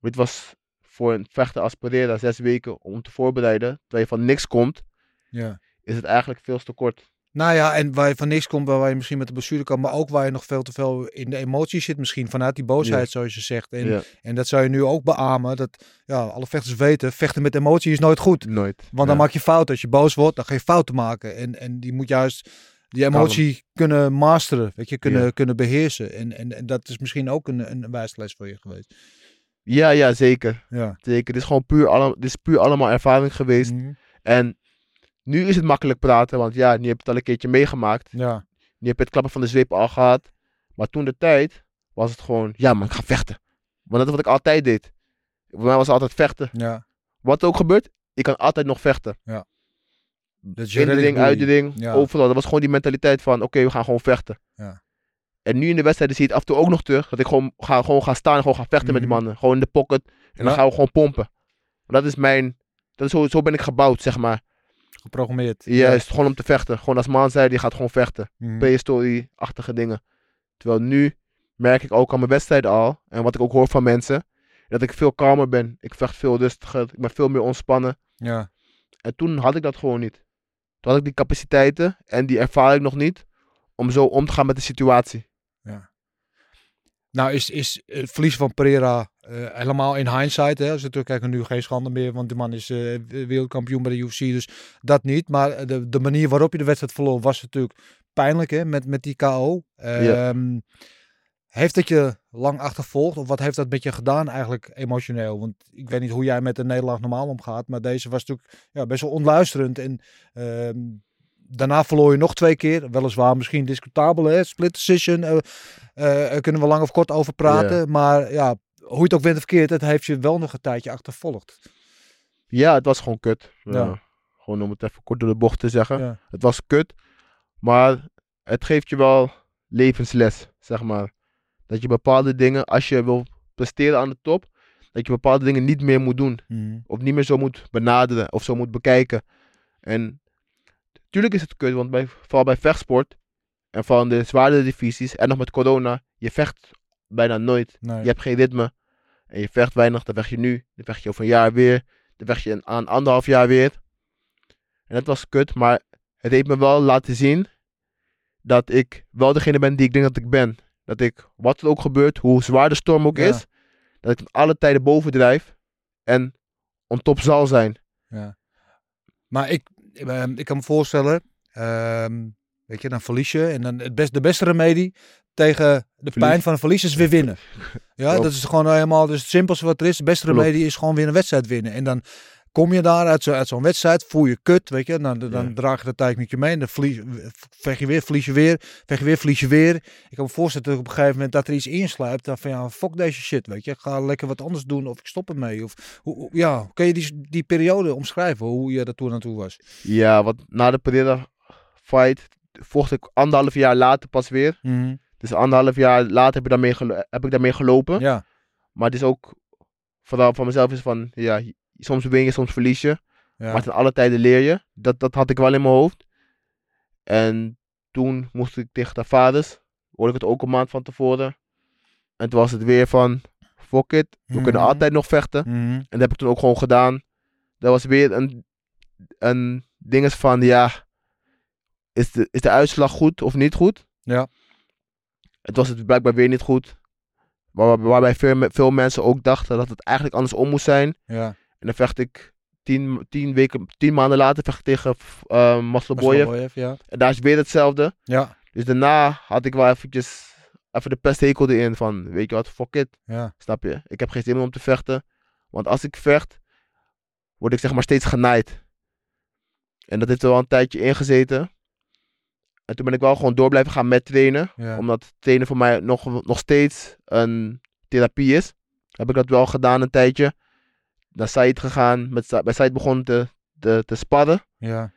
Speaker 2: Dit was voor een vechter als Pereira zes weken om te voorbereiden. Terwijl je van niks komt,
Speaker 1: ja.
Speaker 2: Is het eigenlijk veel te kort.
Speaker 1: Nou ja, en waar je van niks komt, waar je misschien met de blessure kan, maar ook waar je nog veel te veel in de emoties zit, misschien vanuit die boosheid, zoals je zegt. En,
Speaker 2: ja,
Speaker 1: en dat zou je nu ook beamen. Dat ja, alle vechters weten, vechten met emotie is nooit goed.
Speaker 2: nooit.
Speaker 1: Want dan maak je fout. Als je boos wordt, dan ga je fouten maken. En, en die moet juist die emotie kunnen masteren, weet je, kunnen,
Speaker 2: Ja.
Speaker 1: kunnen beheersen. En, en, en dat is misschien ook een, een wijsles voor je geweest.
Speaker 2: ja, ja, zeker.
Speaker 1: Ja.
Speaker 2: zeker. Dit is gewoon puur, alle, dit is puur allemaal ervaring geweest.
Speaker 1: Mhm.
Speaker 2: En nu is het makkelijk praten, want ja, nu heb je het al een keertje meegemaakt.
Speaker 1: Ja.
Speaker 2: Nu heb je het klappen van de zweep al gehad. Maar toen de tijd was het gewoon, ja man, ik ga vechten. Want dat is wat ik altijd deed. Voor mij was het altijd vechten.
Speaker 1: Ja.
Speaker 2: Wat er ook gebeurt, ik kan altijd nog vechten.
Speaker 1: Je
Speaker 2: In de
Speaker 1: redding
Speaker 2: uit de ring,
Speaker 1: Ja.
Speaker 2: overal. Dat was gewoon die mentaliteit van, oké, we gaan gewoon vechten.
Speaker 1: Ja.
Speaker 2: En nu in de wedstrijden zie je het af en toe ook nog terug. Dat ik gewoon ga, gewoon ga staan en gewoon ga vechten met die
Speaker 1: Mhm.
Speaker 2: mannen. Gewoon in de pocket. En dan
Speaker 1: Ja.
Speaker 2: gaan we gewoon pompen. Dat is mijn, dat is zo, zo ben ik gebouwd, zeg maar.
Speaker 1: Geprogrammeerd.
Speaker 2: Juist, gewoon om te vechten. Gewoon als man zei, die gaat gewoon vechten.
Speaker 1: Mhm.
Speaker 2: prehistorie-achtige dingen. Terwijl nu merk ik ook aan mijn wedstrijden al, en wat ik ook hoor van mensen, dat ik veel kalmer ben. Ik vecht veel rustiger, ik ben veel meer ontspannen.
Speaker 1: Ja.
Speaker 2: En toen had ik dat gewoon niet. Toen had ik die capaciteiten en die ervaring nog niet om zo om te gaan met de situatie.
Speaker 1: Nou is, is het verlies van Pereira eh, helemaal in hindsight. Hè? Als we nu geen schande meer, want de man is eh, wereldkampioen bij de UFC. Dus dat niet. Maar de, de manier waarop je de wedstrijd verloor was natuurlijk pijnlijk hè? Met, met die KO.
Speaker 2: Ja.
Speaker 1: Ehm, Heeft dat je lang achtervolgd? Of wat heeft dat met je gedaan eigenlijk emotioneel? Want ik weet niet hoe jij met een nederlaag normaal omgaat. Maar deze was natuurlijk ja, best wel onluisterend. En ehm, daarna verloor je nog twee keer. Weliswaar misschien discutabel, hè? Split decision. eh, eh, daar kunnen we lang of kort over praten. Maar ja, hoe je het ook went of verkeerd, het heeft je wel nog een tijdje achtervolgd.
Speaker 2: Ja, het was gewoon kut.
Speaker 1: Ja.
Speaker 2: Ja. Gewoon om het even kort door de bocht te zeggen.
Speaker 1: Ja.
Speaker 2: Het was kut. Maar het geeft je wel levensles, zeg maar. Dat je bepaalde dingen, als je wil presteren aan de top, dat je bepaalde dingen niet meer moet doen. Of niet meer zo moet benaderen of zo moet bekijken. En tuurlijk is het kut, want bij, vooral bij vechtsport en van de zwaardere divisies en nog met corona, je vecht bijna nooit.
Speaker 1: Nee.
Speaker 2: Je hebt geen ritme en je vecht weinig, dan vecht je nu, dan vecht je over een jaar weer, dan vecht je een- aan anderhalf jaar weer. En dat was kut, maar het heeft me wel laten zien dat ik wel degene ben die ik denk dat ik ben. Dat ik, wat er ook gebeurt, hoe zwaar de storm ook
Speaker 1: Ja.
Speaker 2: is, dat ik alle tijden bovendrijf en on top zal zijn.
Speaker 1: Maar ik, eh, ik kan me voorstellen, ehm, weet je, dan verlies je. En dan het best, de beste remedie tegen de
Speaker 2: Verlies.
Speaker 1: pijn van een verlies is weer winnen. Ja, dat is gewoon helemaal dus het simpelste wat er is. De beste remedie is gewoon weer een wedstrijd winnen. En dan kom je daar uit, zo, uit zo'n wedstrijd, voel je kut, weet je. Dan, dan
Speaker 2: Ja.
Speaker 1: draag je de tijd met je mee. En dan verlies, vecht je weer, verlies je weer, vecht je weer, verlies je weer. Ik kan me voorstellen dat op een gegeven moment dat er iets insluipt. Dan van ja, fuck deze shit, weet je. Ik ga lekker wat anders doen of ik stop ermee. Of, hoe, ja, kun je die, die periode omschrijven, hoe je daar toen naartoe was?
Speaker 2: Ja, want na de Pereira fight vocht ik anderhalf jaar later pas weer. Dus anderhalf jaar later heb ik daarmee, gelo- heb ik daarmee gelopen.
Speaker 1: Ja,
Speaker 2: Maar het is ook, vooral van mezelf is van, ja, soms win je, soms verlies je.
Speaker 1: ja.
Speaker 2: Maar ten alle tijden leer je. Dat, dat had ik wel in mijn hoofd. En toen moest ik tegen de vaders. Hoorde ik het ook een maand van tevoren. En toen was het weer van, fuck it, we kunnen
Speaker 1: Mhm.
Speaker 2: altijd nog vechten.
Speaker 1: Mhm.
Speaker 2: En dat heb ik toen ook gewoon gedaan. Dat was weer een, een ding is van, ja, is de, is de uitslag goed of niet goed?
Speaker 1: Ja.
Speaker 2: Het was het blijkbaar weer niet goed. Waar, waarbij veel, veel mensen ook dachten dat het eigenlijk andersom moest zijn.
Speaker 1: Ja.
Speaker 2: En dan vecht ik tien, tien, weken, tien maanden later vecht ik tegen uh, Masloboyev.
Speaker 1: Masloboyev, ja.
Speaker 2: En daar is weer hetzelfde.
Speaker 1: Ja.
Speaker 2: Dus daarna had ik wel eventjes even de pesthekel erin van, weet je wat, fuck it.
Speaker 1: Ja.
Speaker 2: Snap je? Ik heb geen zin meer om te vechten. Want als ik vecht, word ik zeg maar steeds genaaid. En dat heeft er wel een tijdje ingezeten. En toen ben ik wel gewoon door blijven gaan met trainen.
Speaker 1: Ja.
Speaker 2: Omdat trainen voor mij nog, nog steeds een therapie is. Heb ik dat wel gedaan een tijdje. Naar Said gegaan. Met, bij Said begonnen te, te, te sparren.
Speaker 1: Ja.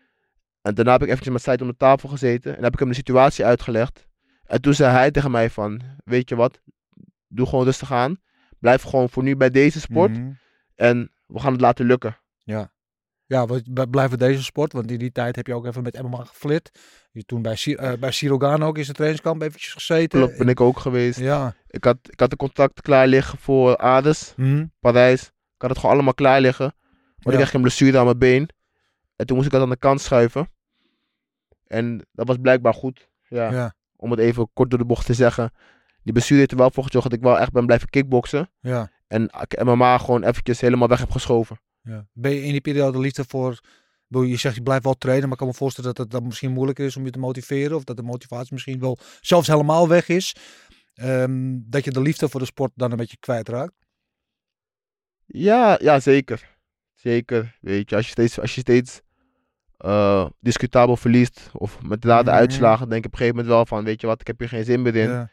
Speaker 2: En daarna heb ik eventjes met Said om de tafel gezeten. En heb ik hem de situatie uitgelegd. En toen zei hij tegen mij van, weet je wat, doe gewoon rustig aan. Blijf gewoon voor nu bij deze sport.
Speaker 1: Mhm.
Speaker 2: En we gaan het laten lukken.
Speaker 1: Ja, we b- blijven deze sport, want in die tijd heb je ook even met MMA geflit. Je toen bij, eh, bij Sirogan ook in zijn trainingskamp eventjes gezeten.
Speaker 2: Klopt, ben ik ook geweest.
Speaker 1: Ja.
Speaker 2: Ik had, ik had de contact klaar liggen voor Ades,
Speaker 1: Mhm.
Speaker 2: Parijs. Ik had het gewoon allemaal klaar liggen. Maar
Speaker 1: Ja.
Speaker 2: ik kreeg een blessure aan mijn been. En toen moest ik dat aan de kant schuiven. En dat was blijkbaar goed. Ja.
Speaker 1: Ja.
Speaker 2: Om het even kort door de bocht te zeggen. Die blessure heeft er wel voor gezorgd dat ik wel echt ben blijven kickboksen.
Speaker 1: Ja.
Speaker 2: En ik MMA gewoon eventjes helemaal weg heb geschoven.
Speaker 1: Ja. Ben je in die periode liefde voor... Je zegt je blijft wel trainen, maar ik kan me voorstellen dat het dan misschien moeilijker is om je te motiveren. Of dat de motivatie misschien wel zelfs helemaal weg is. Ehm, dat je de liefde voor de sport dan een beetje kwijtraakt.
Speaker 2: Ja, ja zeker. Zeker. Weet je, als je steeds, als je steeds eh, discutabel verliest. Of met
Speaker 1: Mhm.
Speaker 2: uitslagen. denk ik op een gegeven moment wel van. Weet je wat, ik heb hier geen zin meer in.
Speaker 1: Ja.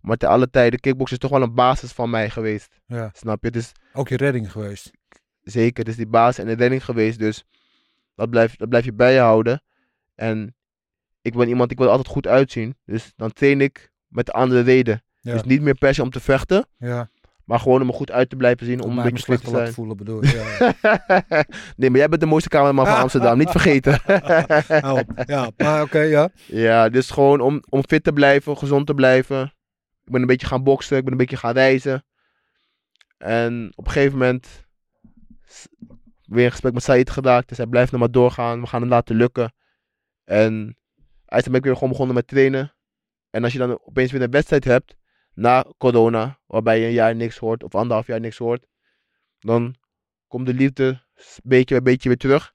Speaker 2: Maar te alle tijden, kickbox is toch wel een basis van mij geweest.
Speaker 1: ja.
Speaker 2: Snap je? Het is
Speaker 1: Ook je redding geweest.
Speaker 2: Zeker, het is die basis en de redding geweest. Dus dat blijf, dat blijf je bij je houden. En ik ben iemand, ik wil altijd goed uitzien. Dus dan train ik met de andere reden.
Speaker 1: Ja.
Speaker 2: Dus niet meer per se om te vechten.
Speaker 1: Ja.
Speaker 2: Maar gewoon om er goed uit te blijven zien. Om
Speaker 1: Om
Speaker 2: een beetje
Speaker 1: slecht
Speaker 2: te zijn.
Speaker 1: voelen bedoel ik. Ja.
Speaker 2: nee, maar jij bent de mooiste cameraman van Amsterdam. niet vergeten.
Speaker 1: Ja, maar oké, ja.
Speaker 2: ja, dus gewoon om, om fit te blijven. Gezond te blijven. Ik ben een beetje gaan boksen. Ik ben een beetje gaan reizen. En op een gegeven moment weer een gesprek met Said gedaan. Dus hij blijft nog maar doorgaan. We gaan het laten lukken. En hij ben ik weer gewoon begonnen met trainen. En als je dan opeens weer een wedstrijd hebt. Na corona. Waarbij je een jaar niks hoort. Of anderhalf jaar niks hoort. Dan komt de liefde beetje bij beetje weer terug.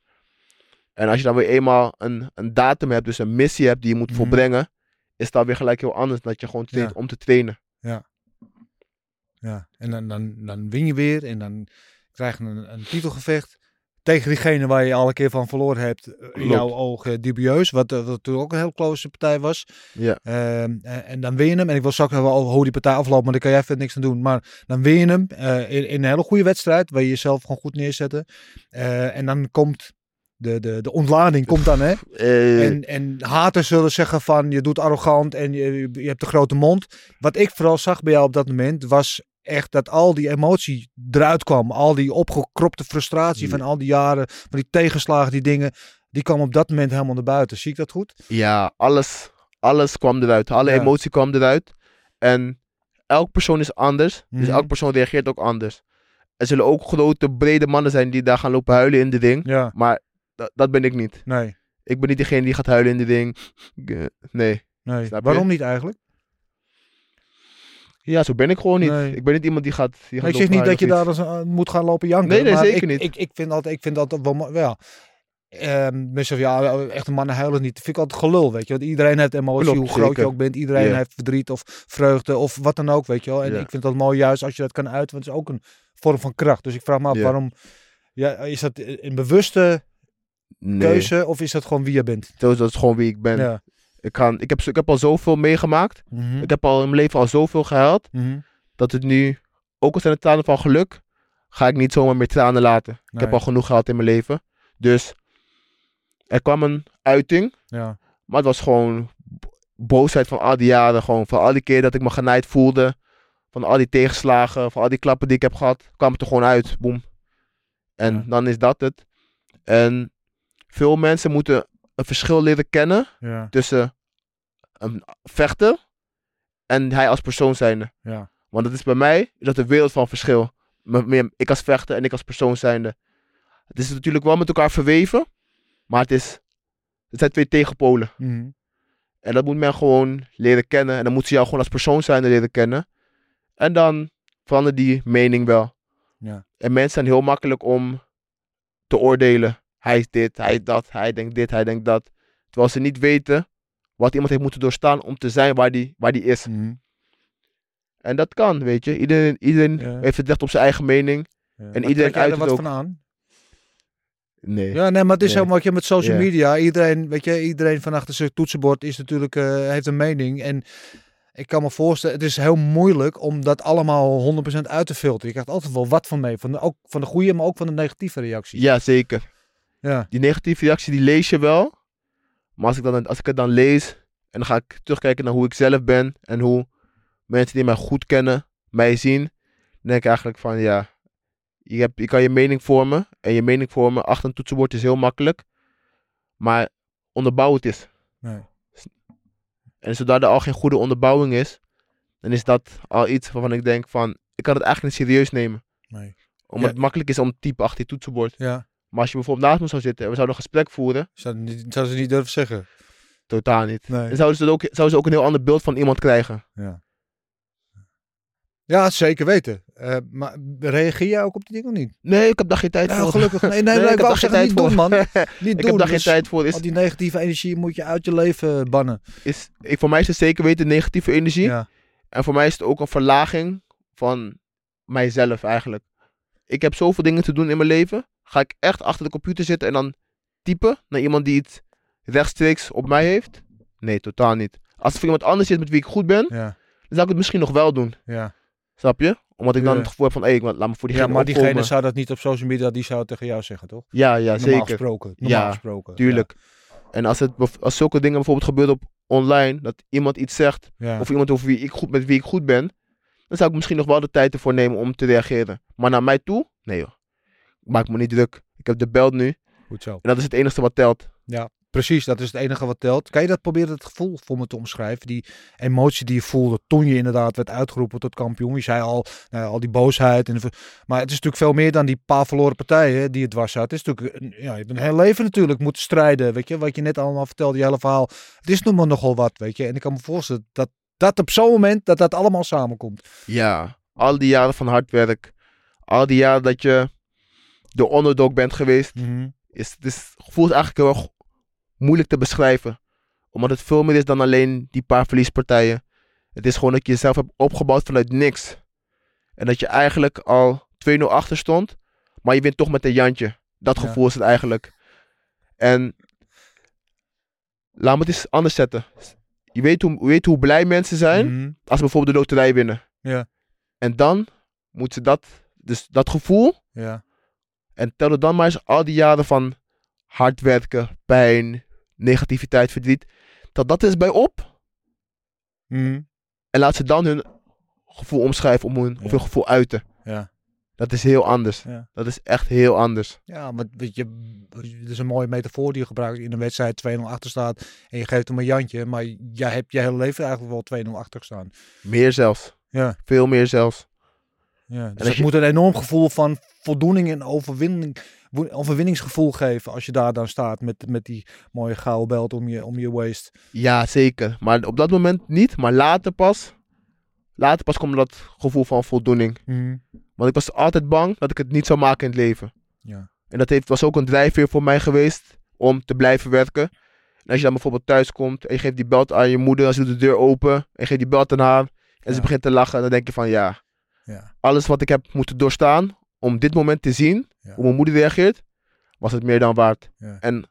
Speaker 2: En als je dan weer eenmaal een, een datum hebt. Dus een missie hebt die je moet
Speaker 1: Mhm.
Speaker 2: volbrengen. Is dat weer gelijk heel anders. Dan dat je gewoon traint
Speaker 1: Ja.
Speaker 2: om te trainen.
Speaker 1: ja. En dan, dan, dan win je weer en dan krijg je een, een titelgevecht. Tegen diegene waar je al een keer van verloren hebt. eh, In
Speaker 2: Klopt.
Speaker 1: jouw ogen dubieus. Wat, eh, wat toen ook een heel close partij was.
Speaker 2: Ja.
Speaker 1: Ehm, en, dan win je hem. En ik wil straks wel over hoe die partij afloopt. Maar daar kan jij verder niks aan doen. Maar dan win je hem. eh, in, in een hele goede wedstrijd. Waar je jezelf gewoon goed neerzet. Eh, en dan komt de, de, de ontlading. Komt dan hè. En, en haters zullen zeggen van je doet arrogant en je, je hebt een grote mond. Wat ik vooral zag bij jou op dat moment was echt dat al die emotie eruit kwam. Al die opgekropte frustratie van al die jaren, van die tegenslagen, die dingen. Die kwam op dat moment helemaal naar buiten. Zie ik dat goed?
Speaker 2: Ja, alles, alles kwam eruit. Alle
Speaker 1: Ja.
Speaker 2: emotie kwam eruit. En elk persoon is anders. Dus
Speaker 1: Mhm.
Speaker 2: elk persoon reageert ook anders. Er zullen ook grote, brede mannen zijn die daar gaan lopen huilen in de ring.
Speaker 1: Ja,
Speaker 2: Maar dat, ben ik niet.
Speaker 1: nee.
Speaker 2: Ik ben niet degene die gaat huilen in de ring. Eh, Nee.
Speaker 1: nee. Waarom niet eigenlijk?
Speaker 2: Ja, zo ben ik gewoon niet.
Speaker 1: Nee.
Speaker 2: Ik ben niet iemand die gaat. Die gaat
Speaker 1: ik zeg niet dat je daar eens, eh, moet gaan lopen janken.
Speaker 2: Nee, nee,
Speaker 1: maar
Speaker 2: zeker
Speaker 1: ik,
Speaker 2: niet.
Speaker 1: Ik, ik vind altijd, ik vind altijd wel, mo- ja. Ehm mensen ja, echte mannen huilen niet. Dat vind ik altijd gelul, weet je. Want iedereen heeft emotie,
Speaker 2: Klopt,
Speaker 1: hoe groot
Speaker 2: zeker.
Speaker 1: je ook bent. Iedereen heeft verdriet of vreugde of wat dan ook, weet je wel. En ik vind dat mooi juist als je dat kan uiten, want het is ook een vorm van kracht. Dus ik vraag me af, waarom, ja, is dat een bewuste
Speaker 2: Nee.
Speaker 1: keuze of is dat gewoon wie je bent?
Speaker 2: Dat is gewoon wie ik ben.
Speaker 1: Ja.
Speaker 2: Ik, kan, ik, heb, ik heb al zoveel meegemaakt.
Speaker 1: Mhm.
Speaker 2: Ik heb al in mijn leven al zoveel gehuild.
Speaker 1: Mhm.
Speaker 2: dat het nu, ook al zijn het tranen van geluk, ga ik niet zomaar meer tranen laten. Ik heb al genoeg gehad in mijn leven. Dus er kwam een uiting,
Speaker 1: Ja.
Speaker 2: maar het was gewoon bo- boosheid van al die jaren. Gewoon van al die keer dat ik me genaaid voelde, van al die tegenslagen, van al die klappen die ik heb gehad, kwam het er gewoon uit. Boom. En
Speaker 1: Ja.
Speaker 2: dan is dat het. En veel mensen moeten een verschil leren kennen
Speaker 1: Ja.
Speaker 2: tussen een vechter en hij als persoon zijnde.
Speaker 1: Ja.
Speaker 2: Want dat is bij mij is dat een wereld van verschil. Ik als vechter en ik als persoon zijnde. Het is natuurlijk wel met elkaar verweven. Maar het, is, het zijn twee tegenpolen.
Speaker 1: Mhm.
Speaker 2: En dat moet men gewoon leren kennen. En dan moet ze jou gewoon als persoon zijnde leren kennen. En dan verandert die mening wel.
Speaker 1: Ja.
Speaker 2: En mensen zijn heel makkelijk om te oordelen. Hij is dit, hij is dat, hij denkt dit, hij denkt dat. Terwijl ze niet weten wat iemand heeft moeten doorstaan om te zijn waar die, waar die is.
Speaker 1: Mhm.
Speaker 2: En dat kan, weet je. Iedereen, iedereen
Speaker 1: Ja.
Speaker 2: heeft het recht op zijn eigen mening.
Speaker 1: Ja.
Speaker 2: En
Speaker 1: Maar
Speaker 2: iedereen
Speaker 1: er
Speaker 2: uit
Speaker 1: wat
Speaker 2: het
Speaker 1: van aan?
Speaker 2: Nee.
Speaker 1: Ja, nee, maar het is
Speaker 2: Nee.
Speaker 1: helemaal wat je met social media. Iedereen, weet je, iedereen van achter zijn toetsenbord is natuurlijk, eh, heeft een mening. En ik kan me voorstellen, het is heel moeilijk om dat allemaal 100% uit te filteren. Je krijgt altijd wel wat van mee. Van de, ook van de goede, maar ook van de negatieve reacties.
Speaker 2: Ja, zeker.
Speaker 1: Ja.
Speaker 2: Die negatieve reactie, die lees je wel. Maar als ik, dan, als ik het dan lees en dan ga ik terugkijken naar hoe ik zelf ben en hoe mensen die mij goed kennen, mij zien, dan denk ik eigenlijk van ja, je, hebt, je kan je mening vormen. En je mening vormen achter een toetsenbord is heel makkelijk. Maar onderbouw het is.
Speaker 1: Nee.
Speaker 2: En zodra er al geen goede onderbouwing is, dan is dat al iets waarvan ik denk van, ik kan het eigenlijk niet serieus nemen.
Speaker 1: Nee.
Speaker 2: Omdat
Speaker 1: Ja.
Speaker 2: het makkelijk is om te typen achter je toetsenbord.
Speaker 1: Ja,
Speaker 2: Maar als je bijvoorbeeld naast me zou zitten en we zouden een gesprek voeren,
Speaker 1: zou, niet, zou ze niet durven zeggen.
Speaker 2: totaal niet.
Speaker 1: Nee.
Speaker 2: Dan zouden ze, ook, zouden ze ook een heel ander beeld van iemand krijgen.
Speaker 1: Ja. Ja, zeker weten. Eh, maar reageer jij ook op die dingen of niet?
Speaker 2: Nee, ik heb daar geen tijd
Speaker 1: Ja,
Speaker 2: voor.
Speaker 1: gelukkig. Nee, nee, nee,
Speaker 2: ik
Speaker 1: ik
Speaker 2: heb daar geen tijd
Speaker 1: niet
Speaker 2: voor.
Speaker 1: doen, man. Niet
Speaker 2: ik
Speaker 1: doen.
Speaker 2: heb daar geen
Speaker 1: Dus
Speaker 2: tijd voor. Is,
Speaker 1: Al die negatieve energie moet je uit je leven bannen.
Speaker 2: is, ik, voor mij is het zeker weten negatieve energie.
Speaker 1: Ja.
Speaker 2: En voor mij is het ook een verlaging van mijzelf eigenlijk. Ik heb zoveel dingen te doen in mijn leven. Ga ik echt achter de computer zitten en dan typen naar iemand die het rechtstreeks op mij heeft? Nee, totaal niet. Als het voor iemand anders is met wie ik goed ben,
Speaker 1: Ja.
Speaker 2: dan zou ik het misschien nog wel doen.
Speaker 1: Ja.
Speaker 2: Snap je? Omdat ik dan
Speaker 1: Ja.
Speaker 2: het gevoel heb van, hé, ik laat me voor
Speaker 1: ja,
Speaker 2: diegene
Speaker 1: maar diegene zou dat niet op social media, die zou het tegen jou zeggen, toch?
Speaker 2: Ja, ja,
Speaker 1: normaal
Speaker 2: zeker.
Speaker 1: gesproken. Normaal
Speaker 2: Ja,
Speaker 1: gesproken.
Speaker 2: Tuurlijk. En als, het, als zulke dingen bijvoorbeeld gebeuren op online, dat iemand iets zegt,
Speaker 1: Ja. Ja.
Speaker 2: of iemand over wie ik goed, met wie ik goed ben, dan zou ik misschien nog wel de tijd ervoor nemen om te reageren. Maar naar mij toe? Nee joh. Maak me niet druk. Ik heb de belt nu en
Speaker 1: Goed zo.
Speaker 2: dat is het enige wat telt.
Speaker 1: Precies, dat is het enige wat telt. Kan je dat proberen, het gevoel voor me te omschrijven? Die emotie die je voelde toen je inderdaad werd uitgeroepen tot kampioen. Je zei al, nou, al die boosheid. En maar het is natuurlijk veel meer dan die paar verloren partijen die het dwars zat. Het is natuurlijk, ja, je hebt een heel leven natuurlijk moeten strijden. Weet je, wat je net allemaal vertelde, je hele verhaal. Het is nog maar nogal wat, weet je. En ik kan me voorstellen dat dat op zo'n moment, dat dat allemaal samenkomt.
Speaker 2: Ja, al die jaren van hard werk, al die jaren dat je de underdog bent geweest, is, het is, het is eigenlijk heel erg moeilijk te beschrijven. Omdat het veel meer is dan alleen die paar verliespartijen. Het is gewoon dat je jezelf hebt opgebouwd vanuit niks. En dat je eigenlijk al 2-0 achter stond, maar je wint toch met een jantje. Dat
Speaker 1: Ja.
Speaker 2: gevoel is het eigenlijk. En laat me het eens anders zetten. Je weet hoe, je weet hoe blij mensen zijn
Speaker 1: Mhm.
Speaker 2: als ze bijvoorbeeld de loterij winnen.
Speaker 1: Ja.
Speaker 2: En dan moeten ze dat, dus dat gevoel,
Speaker 1: Ja.
Speaker 2: En tel er dan maar eens al die jaren van hard werken, pijn, negativiteit, verdriet. Tel dat eens bij op.
Speaker 1: Mhm.
Speaker 2: En laat ze dan hun gevoel omschrijven om hun,
Speaker 1: Ja.
Speaker 2: of hun gevoel uiten.
Speaker 1: Ja.
Speaker 2: Dat is heel anders.
Speaker 1: Ja.
Speaker 2: Dat is echt heel anders.
Speaker 1: Ja, maar weet je, het is een mooie metafoor die je gebruikt. In een wedstrijd 2-0 achter staat en je geeft hem een jantje. Maar jij hebt je hele leven eigenlijk wel 2-0 achter gestaan.
Speaker 2: Meer zelfs.
Speaker 1: Ja.
Speaker 2: Veel meer zelfs.
Speaker 1: Ja, dus
Speaker 2: je-
Speaker 1: moet een enorm gevoel van voldoening en overwinning, overwinningsgevoel geven als je daar dan staat met, met die mooie gouden belt om je, om je waist.
Speaker 2: Ja, zeker. Maar op dat moment niet. Maar later pas. Later pas komt dat gevoel van voldoening. Want ik was altijd bang dat ik het niet zou maken in het leven.
Speaker 1: Ja.
Speaker 2: En dat heeft, was ook een drijfveer voor mij geweest om te blijven werken. En als je dan bijvoorbeeld thuis komt en je geeft die belt aan je moeder, dan ze doet de deur open en je geeft die belt aan haar en
Speaker 1: Ja.
Speaker 2: ze begint te lachen, dan denk je van ja,
Speaker 1: Ja.
Speaker 2: alles wat ik heb moeten doorstaan om dit moment te zien,
Speaker 1: Ja.
Speaker 2: hoe mijn moeder reageert, was het meer dan waard.
Speaker 1: Ja.
Speaker 2: En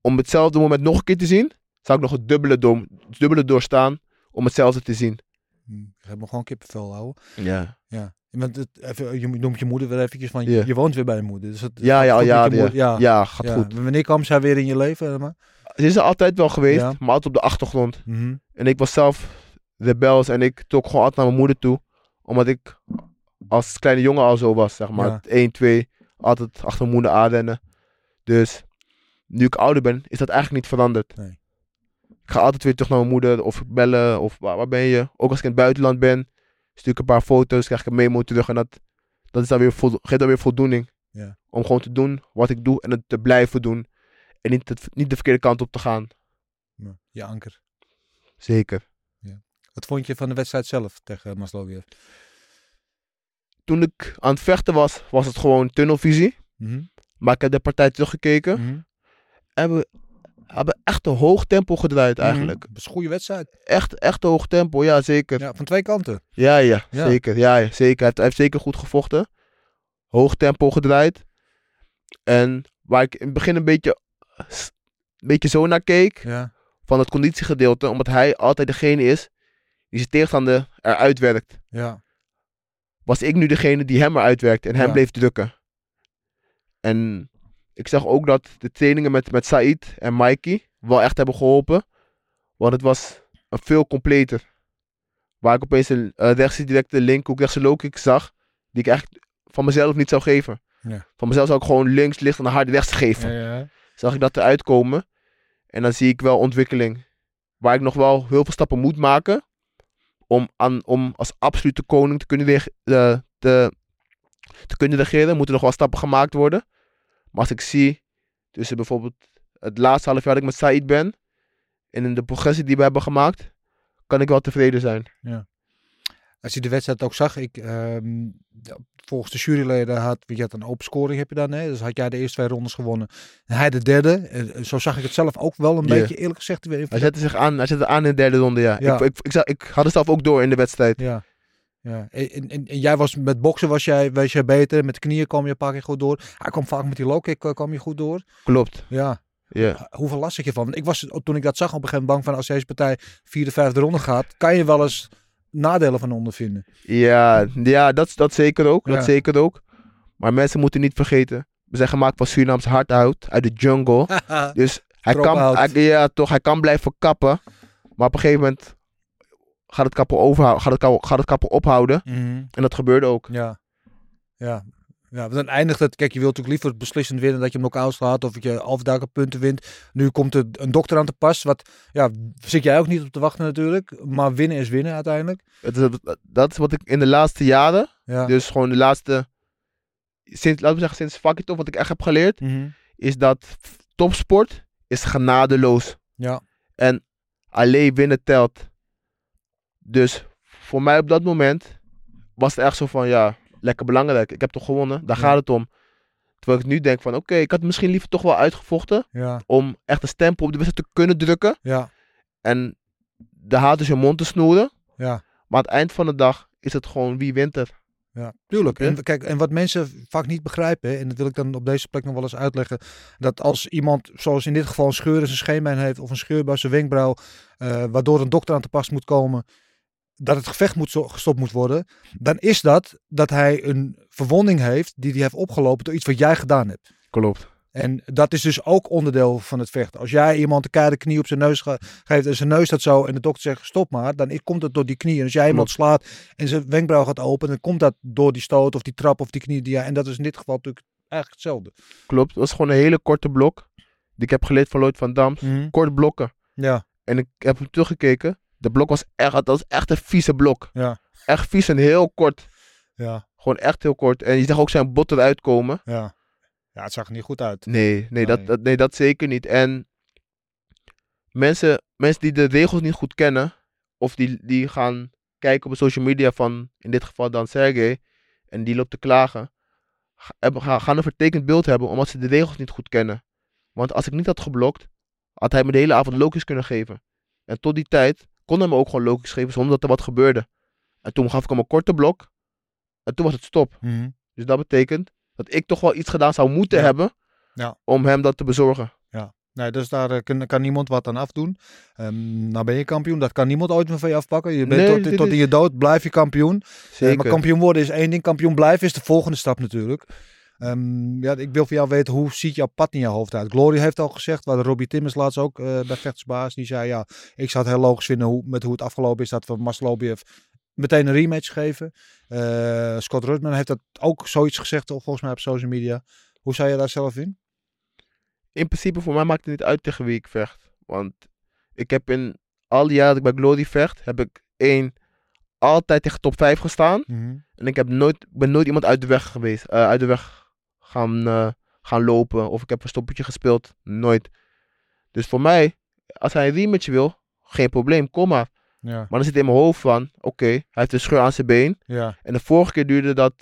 Speaker 2: om hetzelfde moment nog een keer te zien, zou ik nog het dubbele, door, het dubbele doorstaan om hetzelfde te zien.
Speaker 1: Hm, Ik heb me gewoon kippenvel houden.
Speaker 2: Ja,
Speaker 1: Ja. Want het, even, je noemt je moeder weer eventjes van, je, je woont weer bij je moeder. Dus het,
Speaker 2: ja,
Speaker 1: gaat
Speaker 2: ja,
Speaker 1: goed
Speaker 2: ja, ja,
Speaker 1: moeder. ja.
Speaker 2: ja, gaat
Speaker 1: Ja.
Speaker 2: goed.
Speaker 1: Wanneer kwam zij weer in je leven? Maar?
Speaker 2: Ze is er altijd wel geweest,
Speaker 1: Ja.
Speaker 2: maar altijd op de achtergrond.
Speaker 1: Mhm.
Speaker 2: En ik was zelf rebels en ik trok gewoon altijd naar mijn moeder toe. Omdat ik als kleine jongen al zo was, zeg maar.
Speaker 1: Ja.
Speaker 2: 1, 2, altijd achter mijn moeder aanrennen. Dus nu ik ouder ben, is dat eigenlijk niet veranderd.
Speaker 1: Nee.
Speaker 2: Ik ga altijd weer terug naar mijn moeder of bellen of waar, waar ben je? Ook als ik in het buitenland ben, stuur ik een paar foto's, krijg ik een memo terug. En dat, dat is dan weer geeft dan weer voldoening.
Speaker 1: Ja.
Speaker 2: Om gewoon te doen wat ik doe en het te blijven doen. En niet, het, niet de verkeerde kant op te gaan.
Speaker 1: Ja, Je anker.
Speaker 2: Zeker.
Speaker 1: Wat vond je van de wedstrijd zelf tegen Masloviev?
Speaker 2: Toen ik aan het vechten was, was het gewoon tunnelvisie.
Speaker 1: Mhm.
Speaker 2: Maar ik heb de partij teruggekeken.
Speaker 1: Mhm.
Speaker 2: En we hebben echt een hoog tempo gedraaid eigenlijk.
Speaker 1: Mhm. Dat is een goede wedstrijd.
Speaker 2: Echt, echt een hoog tempo, ja zeker.
Speaker 1: Ja, van twee kanten.
Speaker 2: Ja, ja,
Speaker 1: Ja.
Speaker 2: zeker. Ja, ja, zeker. Hij heeft, hij heeft zeker goed gevochten. Hoog tempo gedraaid. En waar ik in het begin een beetje, een beetje zo naar keek,
Speaker 1: Ja.
Speaker 2: van het conditiegedeelte, omdat hij altijd degene is die zijn tegenstander eruit werkt,
Speaker 1: Ja.
Speaker 2: Was ik nu degene die hem eruit werkte en hem
Speaker 1: Ja.
Speaker 2: bleef drukken. En ik zag ook dat de trainingen met, met Said en Mikey wel echt hebben geholpen, want het was een veel completer. Waar ik opeens een uh, rechtse directe linkhoek, rechtse low kick zag, die ik eigenlijk van mezelf niet zou geven.
Speaker 1: Ja.
Speaker 2: Van mezelf zou ik gewoon links, licht en hard rechts geven.
Speaker 1: Ja, ja.
Speaker 2: Zag ik dat eruit komen. En dan zie ik wel ontwikkeling. Waar ik nog wel heel veel stappen moet maken. Om, aan, om als absolute koning te kunnen, eh, te, kunnen regeren. Moeten nog wel stappen gemaakt worden. Maar als ik zie tussen bijvoorbeeld het laatste half jaar dat ik met Said ben. En in de progressie die we hebben gemaakt. Kan ik wel tevreden zijn.
Speaker 1: Als je de wedstrijd ook zag, ik, ehm, volgens de juryleden had, je had een open scoring heb je dan, hè? dus had jij de eerste twee rondes gewonnen. En hij de derde. En zo zag ik het zelf ook wel een beetje, eerlijk gezegd. weer
Speaker 2: Hij zette zich aan, hij zette aan in de derde ronde, ja.
Speaker 1: Ja.
Speaker 2: Ik, ik, ik, zag- ik had het zelf ook door in de wedstrijd.
Speaker 1: Ja. Ja, en, en, en- jij was met boksen was jij, was jij beter, met knieën kwam je een paar keer goed door. Hij kwam vaak met die low kick eh, kwam je goed door.
Speaker 2: Klopt,
Speaker 1: Ja,
Speaker 2: ja.
Speaker 1: hoeveel last je van? Ik was toen ik dat zag op een gegeven moment bang van als deze partij vierde, vijfde ronde gaat, kan je wel eens nadelen van ondervinden.
Speaker 2: Ja, ja dat, dat zeker ook.
Speaker 1: Ja.
Speaker 2: Dat zeker ook. Maar mensen moeten niet vergeten. We zijn gemaakt van Surinaams hardhout uit de jungle. Dus hij kan, hij, ja, toch, hij kan blijven kappen. Maar op een gegeven moment gaat het kappen, overhouden, gaat het, kappen- gaat het kappen ophouden.
Speaker 1: Mhm.
Speaker 2: En dat gebeurde ook.
Speaker 1: Ja. Ja. Ja, want dan eindigt het. Kijk, je wilt natuurlijk liever beslissend winnen dat je hem knock-out slaat of dat je afduiken punten wint. Nu komt er een dokter aan te pas. Wat, ja, zit jij ook niet op te wachten natuurlijk. Maar winnen is winnen uiteindelijk.
Speaker 2: Het is, dat is wat ik in de laatste jaren,
Speaker 1: Ja.
Speaker 2: dus gewoon de laatste, sinds, laten we zeggen sinds Fuck It Off, wat ik echt heb geleerd,
Speaker 1: Mhm.
Speaker 2: is dat topsport is genadeloos.
Speaker 1: Ja.
Speaker 2: En alleen winnen telt. Dus voor mij op dat moment was het echt zo van, ja, lekker belangrijk. Ik heb toch gewonnen, daar
Speaker 1: Ja.
Speaker 2: gaat het om. Terwijl ik nu denk van, oké, ik had misschien liever toch wel uitgevochten
Speaker 1: Ja.
Speaker 2: om echt een stempel op de wedstrijd te kunnen drukken.
Speaker 1: Ja.
Speaker 2: En de haat dus je mond te snoeren.
Speaker 1: Ja.
Speaker 2: Maar aan het eind van de dag is het gewoon wie wint er.
Speaker 1: Ja, tuurlijk. En, kijk, en wat mensen vaak niet begrijpen, en dat wil ik dan op deze plek nog wel eens uitleggen, dat als iemand, zoals in dit geval een scheur in zijn scheenbeen heeft of een scheur bij zijn wenkbrauw, eh, waardoor een dokter aan te pas moet komen, dat het gevecht moet gestopt moet worden, dan is dat dat hij een verwonding heeft die hij heeft opgelopen door iets wat jij gedaan hebt.
Speaker 2: Klopt.
Speaker 1: En dat is dus ook onderdeel van het vechten. Als jij iemand een keiharde knie op zijn neus ge- geeft en zijn neus staat zo en de dokter zegt stop maar, dan komt het door die knie. En als jij iemand slaat en zijn wenkbrauw gaat open, dan komt dat door die stoot of die trap of die knie. Die, jij- en dat is in dit geval natuurlijk eigenlijk hetzelfde.
Speaker 2: Klopt. Het was gewoon een hele korte blok. Die ik heb geleerd van Lloyd van Dam. Kort blokken.
Speaker 1: Ja,
Speaker 2: En ik heb hem teruggekeken. De blok was echt, dat was echt een vieze blok.
Speaker 1: ja,
Speaker 2: Echt vies en heel kort.
Speaker 1: ja,
Speaker 2: Gewoon echt heel kort. En je zag ook zijn bot eruit komen.
Speaker 1: ja. Ja, het zag er niet goed uit.
Speaker 2: Nee, nee,
Speaker 1: Nee.
Speaker 2: Dat, dat, nee dat zeker niet. En mensen, mensen die de regels niet goed kennen, of die, die gaan kijken op de social media van, in dit geval dan Sergey, en die loopt te klagen, gaan een vertekend beeld hebben omdat ze de regels niet goed kennen. Want als ik niet had geblokt, had hij me de hele avond Loki's kunnen geven. En tot die tijd kon hij me ook gewoon Loki's geven zonder dat er wat gebeurde. En toen gaf ik hem een korte blok. En toen was het stop. Dus dat betekent dat ik toch wel iets gedaan zou moeten
Speaker 1: Ja.
Speaker 2: hebben
Speaker 1: Ja.
Speaker 2: om hem dat te bezorgen.
Speaker 1: Nee, dus daar eh, kan, kan niemand wat aan afdoen. Ehm, nou ben je kampioen, dat kan niemand ooit meer van je afpakken. Je bent
Speaker 2: Nee,
Speaker 1: tot,
Speaker 2: dit
Speaker 1: tot in je dood, blijf je kampioen. Eh, maar kampioen worden is één ding, kampioen blijven is de volgende stap natuurlijk. Ehm, ja, ik wil van jou weten, hoe ziet jouw pad in je hoofd uit? Glory heeft al gezegd, waar Robbie Timmers laatst ook eh, bij Vechtersbaas, die zei ja, ik zou het heel logisch vinden hoe, met hoe het afgelopen is dat we Maslobiev meteen een rematch geven. Eh, Scott Rudman heeft dat ook zoiets gezegd, volgens mij op social media. Hoe sta je daar zelf in?
Speaker 2: in principe voor mij maakt het niet uit tegen wie ik vecht. Want ik heb in al die jaren dat ik bij Glory vecht, heb ik één altijd tegen top 5 gestaan.
Speaker 1: Mhm.
Speaker 2: En ik heb nooit, ben nooit iemand uit de weg geweest. eh, uit de weg gaan, eh, gaan lopen. Of ik heb een stoppertje gespeeld. Nooit. Dus voor mij, als hij een rematch wil, geen probleem, kom maar.
Speaker 1: Ja,
Speaker 2: Maar dan zit in mijn hoofd van, oké, hij heeft een scheur aan zijn been.
Speaker 1: ja,
Speaker 2: En de vorige keer duurde dat,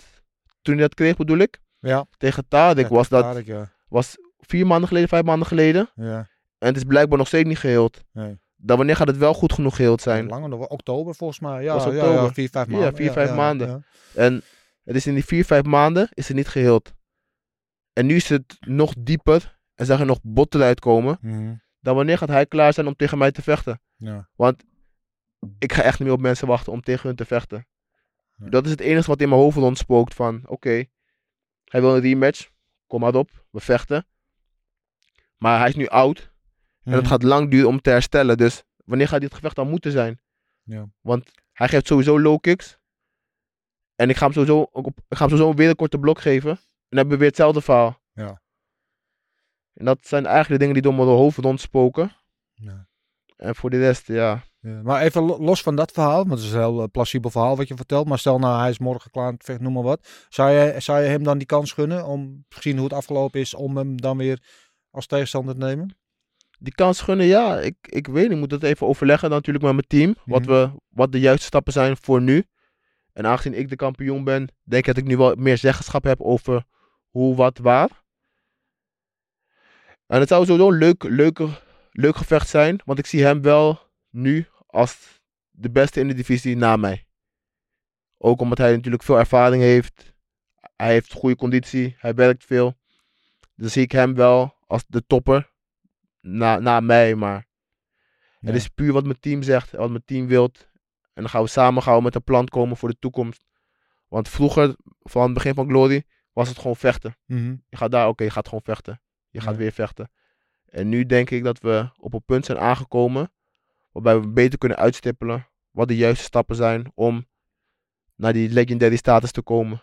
Speaker 2: toen hij dat kreeg bedoel ik,
Speaker 1: ja.
Speaker 2: tegen
Speaker 1: Ja,
Speaker 2: was dat,
Speaker 1: ja.
Speaker 2: was vier maanden geleden, vijf maanden geleden.
Speaker 1: Ja,
Speaker 2: En het is blijkbaar nog steeds niet geheeld.
Speaker 1: nee.
Speaker 2: Dan wanneer gaat het wel goed genoeg geheeld zijn?
Speaker 1: Langer nog, oktober volgens mij. Ja,
Speaker 2: Was
Speaker 1: ja,
Speaker 2: oktober.
Speaker 1: ja, vier, vijf
Speaker 2: Ja,
Speaker 1: maanden.
Speaker 2: vier, vijf maanden.
Speaker 1: ja.
Speaker 2: En het is in die vier, vijf maanden is het niet geheeld. En nu is het nog dieper en zag er nog botten uitkomen.
Speaker 1: Mhm.
Speaker 2: Dan wanneer gaat hij klaar zijn om tegen mij te vechten?
Speaker 1: Ja.
Speaker 2: Want ik ga echt niet meer op mensen wachten om tegen hun te vechten.
Speaker 1: Ja.
Speaker 2: Dat is het enige wat in mijn hoofd rondspookt van, oké, hij wil een rematch, kom maar op, we vechten. Maar hij is nu oud en het
Speaker 1: Mhm.
Speaker 2: gaat lang duren om te herstellen. Dus wanneer gaat dit gevecht dan moeten zijn?
Speaker 1: Ja.
Speaker 2: Want hij geeft sowieso low kicks. En ik ga hem sowieso, ik ga hem sowieso weer een korte blok geven. En dan hebben we weer hetzelfde verhaal.
Speaker 1: Ja.
Speaker 2: En dat zijn eigenlijk de dingen die door mijn hoofd rondspoken.
Speaker 1: Ja.
Speaker 2: En voor de rest, ja.
Speaker 1: Ja, maar even lo- los van dat verhaal, want het is een heel eh, plausibel verhaal wat je vertelt. Maar stel nou, hij is morgen klaar, vechten, noem maar wat. Zou je, zou je hem dan die kans gunnen om, gezien hoe het afgelopen is, om hem dan weer als tegenstander te nemen?
Speaker 2: Die kans gunnen, ja, ik, ik weet niet. Ik moet dat even overleggen natuurlijk met mijn team. Wat,
Speaker 1: Mhm.
Speaker 2: we, wat de juiste stappen zijn voor nu. En aangezien ik de kampioen ben, denk ik dat ik nu wel meer zeggenschap heb over hoe, wat, waar. En het zou sowieso een leuk, leuker, leuk gevecht zijn. Want ik zie hem wel nu als de beste in de divisie na mij. Ook omdat hij natuurlijk veel ervaring heeft. Hij heeft goede conditie. Hij werkt veel. Dus zie ik hem wel als de topper na, na mij. Maar het is puur wat mijn team zegt. Wat mijn team wilt. En dan gaan we samen gaan we met een plan komen voor de toekomst. Want vroeger, van het begin van Glory, was het gewoon vechten.
Speaker 1: Mhm.
Speaker 2: Je gaat daar, oké, je gaat gewoon vechten. Je gaat
Speaker 1: Ja.
Speaker 2: weer vechten. En nu denk ik dat we op een punt zijn aangekomen. Waarbij we beter kunnen uitstippelen wat de juiste stappen zijn om naar die legendary status te komen.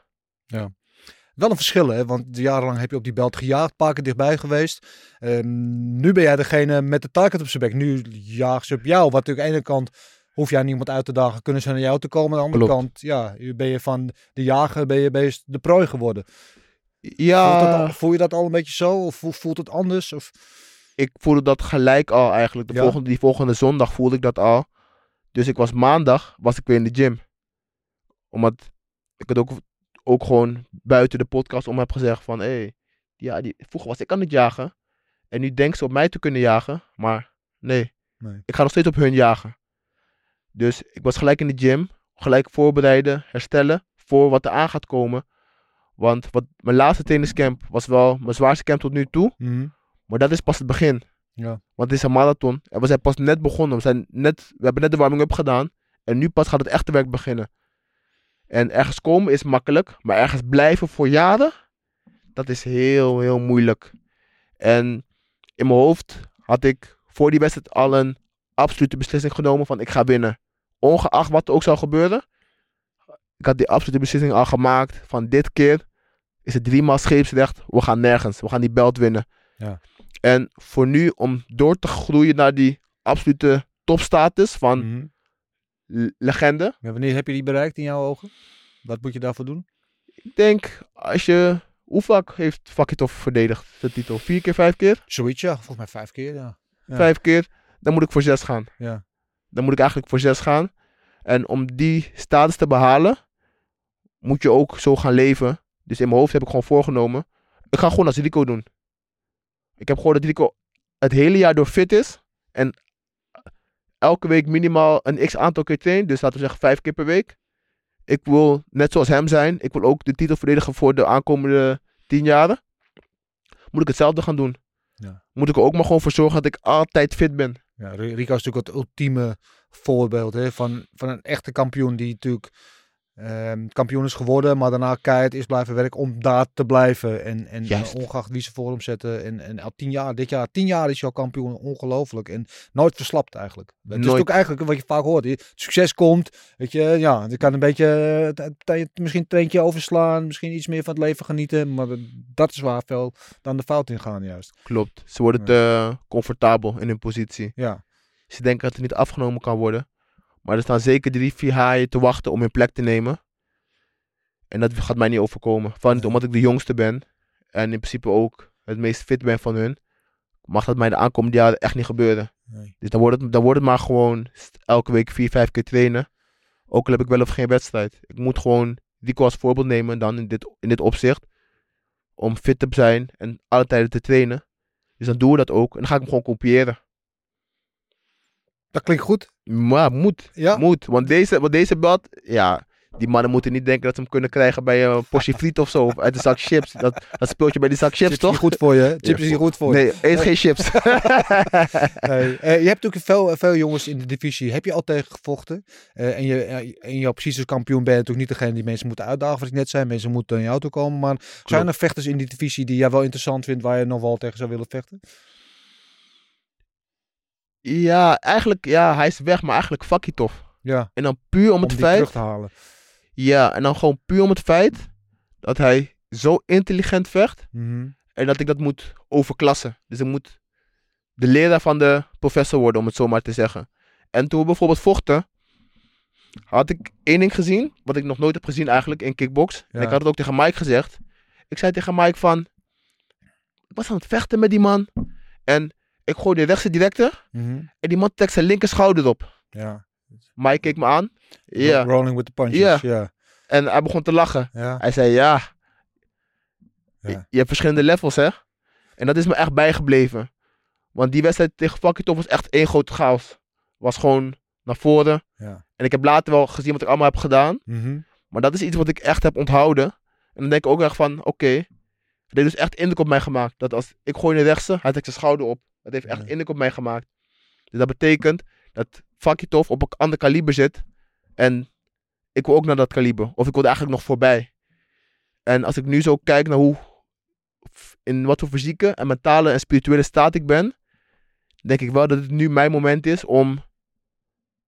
Speaker 1: Wel een verschil, hè? Want jarenlang heb je op die belt gejaagd, paar keer dichtbij geweest. Ehm, nu ben jij degene met de target op zijn bek. Nu jagen ze op jou. Wat natuurlijk aan de ene kant hoef jij niemand uit te dagen, kunnen ze naar jou te komen. Aan de andere
Speaker 2: Klopt.
Speaker 1: kant, ja, ben je van de jager, ben je, je de prooi geworden. Voelt, dat
Speaker 2: Ja,
Speaker 1: voel je dat al een beetje zo? Of voelt, het anders? Of...
Speaker 2: ik voelde dat gelijk al eigenlijk. De
Speaker 1: Ja?
Speaker 2: volgende, die volgende zondag voelde ik dat al. Dus ik was maandag, was ik weer in de gym. Omdat ik het ook, ook gewoon buiten de podcast om heb gezegd van... Hé, ja, die, vroeger was ik aan het jagen. En nu denken ze op mij te kunnen jagen. Maar nee,
Speaker 1: Nee.
Speaker 2: ik ga nog steeds op hun jagen. Dus ik was gelijk in de gym. Gelijk voorbereiden, herstellen voor wat er aan gaat komen. Want wat, mijn laatste trainingscamp was wel mijn zwaarste camp tot nu toe.
Speaker 1: Mhm.
Speaker 2: Maar dat is pas het begin.
Speaker 1: Ja.
Speaker 2: Want het is een marathon. En we zijn pas net begonnen. We, zijn net, we hebben net de warming-up gedaan. En nu pas gaat het echte werk beginnen. En ergens komen is makkelijk. Maar ergens blijven voor jaren, dat is heel, heel moeilijk. En in mijn hoofd had ik voor die wedstrijd al een absolute beslissing genomen van ik ga winnen. Ongeacht wat er ook zou gebeuren. Ik had die absolute beslissing al gemaakt van dit keer is het driemaal scheepsrecht. We gaan nergens. We gaan die belt winnen.
Speaker 1: Ja.
Speaker 2: En voor nu om door te groeien naar die absolute topstatus van
Speaker 1: Mhm.
Speaker 2: legende.
Speaker 1: Ja, wanneer heb je die bereikt in jouw ogen? Wat moet je daarvoor doen?
Speaker 2: Ik denk als je... Hoe vaak heeft Vakitov verdedigd de titel? Vier keer, vijf keer?
Speaker 1: Zoiets, ja. Volgens mij vijf keer, ja. Ja.
Speaker 2: Vijf keer. Dan moet ik voor zes gaan.
Speaker 1: Ja.
Speaker 2: Dan moet ik eigenlijk voor zes gaan. En om die status te behalen, moet je ook zo gaan leven. Dus in mijn hoofd heb ik gewoon voorgenomen. Ik ga gewoon als Rico doen. Ik heb gehoord dat Rico het hele jaar door fit is. En elke week minimaal een x aantal keer traint. Dus laten we zeggen vijf keer per week. Ik wil net zoals hem zijn. Ik wil ook de titel verdedigen voor de aankomende tien jaren. Moet ik hetzelfde gaan doen.
Speaker 1: Ja.
Speaker 2: Moet ik er ook maar gewoon voor zorgen dat ik altijd fit ben.
Speaker 1: Ja, Ri- Rico is natuurlijk het ultieme voorbeeld hè, van, van een echte kampioen die natuurlijk ehm, kampioen is geworden, maar daarna keihard is blijven werken om daar te blijven. En, en eh, ongeacht wie ze voor hem zetten. En, en al tien jaar, dit jaar, tien jaar is jouw kampioen ongelooflijk. En nooit verslapt eigenlijk. Het is ook eigenlijk wat je vaak hoort. Succes komt, weet je, ja, je kan een beetje, eh, misschien een treintje overslaan, misschien iets meer van het leven genieten. Maar dat- is waar veel dan de fout in gaan juist.
Speaker 2: Klopt. Ze worden te comfortabel in hun positie.
Speaker 1: Ja,
Speaker 2: Ze denken dat het niet afgenomen kan worden. Maar er staan zeker drie, vier haaien te wachten om hun plek te nemen. En dat gaat mij niet overkomen. Van. Omdat ik de jongste ben. En in principe ook het meest fit ben van hun. Mag dat mij de aankomende jaren echt niet gebeuren.
Speaker 1: Nee.
Speaker 2: Dus dan wordt het, dan wordt het maar gewoon elke week vier, vijf keer trainen. Ook al heb ik wel of geen wedstrijd. Ik moet gewoon Rico als voorbeeld nemen dan in dit, in dit opzicht. Om fit te zijn en alle tijden te trainen. Dus dan doen we dat ook. En dan ga ik hem gewoon kopiëren.
Speaker 1: Dat klinkt goed.
Speaker 2: Maar moet.
Speaker 1: Ja.
Speaker 2: Moet. Want deze, want deze bad, ja, die mannen moeten niet denken dat ze hem kunnen krijgen bij een portie friet of zo. Of uit een zak chips. Dat, dat speelt je bij die zak chips,
Speaker 1: Chips is
Speaker 2: toch?
Speaker 1: niet goed voor je. Chips
Speaker 2: Ja,
Speaker 1: is niet goed voor je.
Speaker 2: Nee, eet geen chips.
Speaker 1: Nee. Eh, je hebt natuurlijk veel, veel jongens in de divisie. Heb je al tegen gevochten? Eh, en, je, eh, en je precies als kampioen ben je natuurlijk niet degene die mensen moeten uitdagen. Wat ik net zei. Mensen moeten naar jou toe komen. Maar zijn er vechters in die divisie die jij wel interessant vindt. Waar je nog wel tegen zou willen vechten?
Speaker 2: Ja, eigenlijk, ja, hij is weg, maar eigenlijk fucking tof.
Speaker 1: Ja,
Speaker 2: En dan puur om
Speaker 1: om
Speaker 2: het
Speaker 1: die
Speaker 2: feit.
Speaker 1: terug te halen.
Speaker 2: Ja, en dan gewoon puur om het feit dat hij zo intelligent vecht.
Speaker 1: Mhm.
Speaker 2: En dat ik dat moet overklassen. Dus ik moet de leraar van de professor worden, om het zo maar te zeggen. En toen we bijvoorbeeld vochten, had ik één ding gezien, wat ik nog nooit heb gezien eigenlijk in kickbox. En ik had het ook tegen Mike gezegd. Ik zei tegen Mike van, ik was aan het vechten met die man. En ik gooi de rechtse directe en die man trekt zijn linker schouder op.
Speaker 1: Ja.
Speaker 2: Mike keek me aan. Ja.
Speaker 1: Rolling with the punches.
Speaker 2: Ja. En hij begon te lachen.
Speaker 1: Ja.
Speaker 2: Hij zei, ja,
Speaker 1: Ja.
Speaker 2: je- je hebt verschillende levels, hè? En dat is me echt bijgebleven. Want die wedstrijd tegen Fakitov was echt één grote chaos. Was gewoon naar voren.
Speaker 1: Ja.
Speaker 2: En ik heb later wel gezien wat ik allemaal heb gedaan.
Speaker 1: Mhm.
Speaker 2: Maar dat is iets wat ik echt heb onthouden. En dan denk ik ook echt van, oké. het heeft dus echt indruk op mij gemaakt. Dat als ik gooi naar rechtse, hij trekt zijn schouder op. Dat heeft echt indruk op mij gemaakt. Dus dat betekent dat Fakitov op een ander kaliber zit. En ik wil ook naar dat kaliber. Of ik wil er eigenlijk nog voorbij. En als ik nu zo kijk naar hoe, in wat voor fysieke en mentale en spirituele staat ik ben, denk ik wel dat het nu mijn moment is om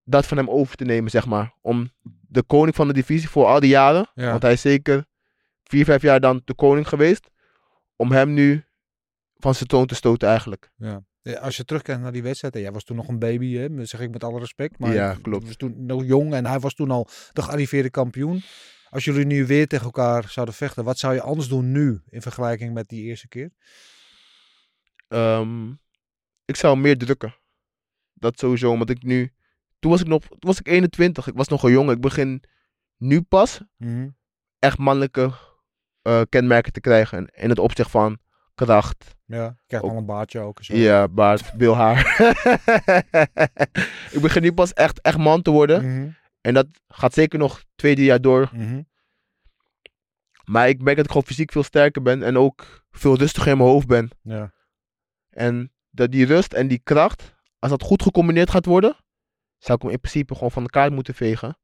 Speaker 2: dat van hem over te nemen, zeg maar. Om de koning van de divisie voor al die jaren,
Speaker 1: Ja.
Speaker 2: want hij is zeker vier, vijf jaar dan de koning geweest, om hem nu van zijn toon te stoten eigenlijk.
Speaker 1: Ja. Ja, Als je terugkijkt naar die wedstrijd, en jij was toen nog een baby, hè, zeg ik met alle respect. Maar
Speaker 2: Ja, klopt.
Speaker 1: was toen nog jong en hij was toen al de gearriveerde kampioen. Als jullie nu weer tegen elkaar zouden vechten, wat zou je anders doen nu in vergelijking met die eerste keer?
Speaker 2: Ehm, ik zou meer drukken. Dat sowieso, omdat ik nu... Toen was ik nog toen was ik 21, ik was nog een jongen. Ik begin nu pas echt mannelijke eh, kenmerken te krijgen. In het opzicht van kracht,
Speaker 1: Ja, krijg
Speaker 2: Ook-
Speaker 1: al een baardje ook. Zo.
Speaker 2: ja, baard, veel haar. ik begin nu pas echt, echt man te worden.
Speaker 1: Mhm,
Speaker 2: En dat gaat zeker nog twee, drie jaar door.
Speaker 1: mhm.
Speaker 2: Maar ik merk dat ik gewoon fysiek veel sterker ben. En ook veel rustiger in mijn hoofd ben.
Speaker 1: Ja.
Speaker 2: En dat die rust en die kracht, als dat goed gecombineerd gaat worden, zou ik hem in principe gewoon van de kaart moeten vegen.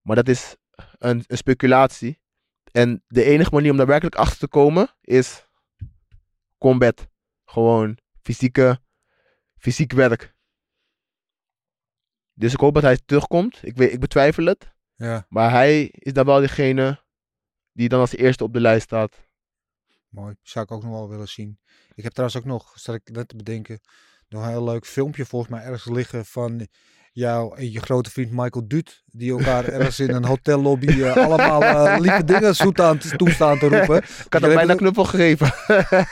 Speaker 2: Maar dat is een, een speculatie. En de enige manier om daar werkelijk achter te komen is combat. Gewoon fysieke, fysiek werk. Dus ik hoop dat hij terugkomt. Ik, weet, ik betwijfel het.
Speaker 1: ja,
Speaker 2: Maar hij is dan wel degene die dan als eerste op de lijst staat.
Speaker 1: mooi. Zou ik ook nog wel willen zien. Ik heb trouwens ook nog, zat ik net te bedenken, nog een heel leuk filmpje volgens mij ergens liggen van jou en je grote vriend Michael Duut. Die elkaar ergens in een hotellobby eh, allemaal eh, lieve dingen zoet aan toestaan te roepen.
Speaker 2: Ik had hem bijna knuffel gegeven.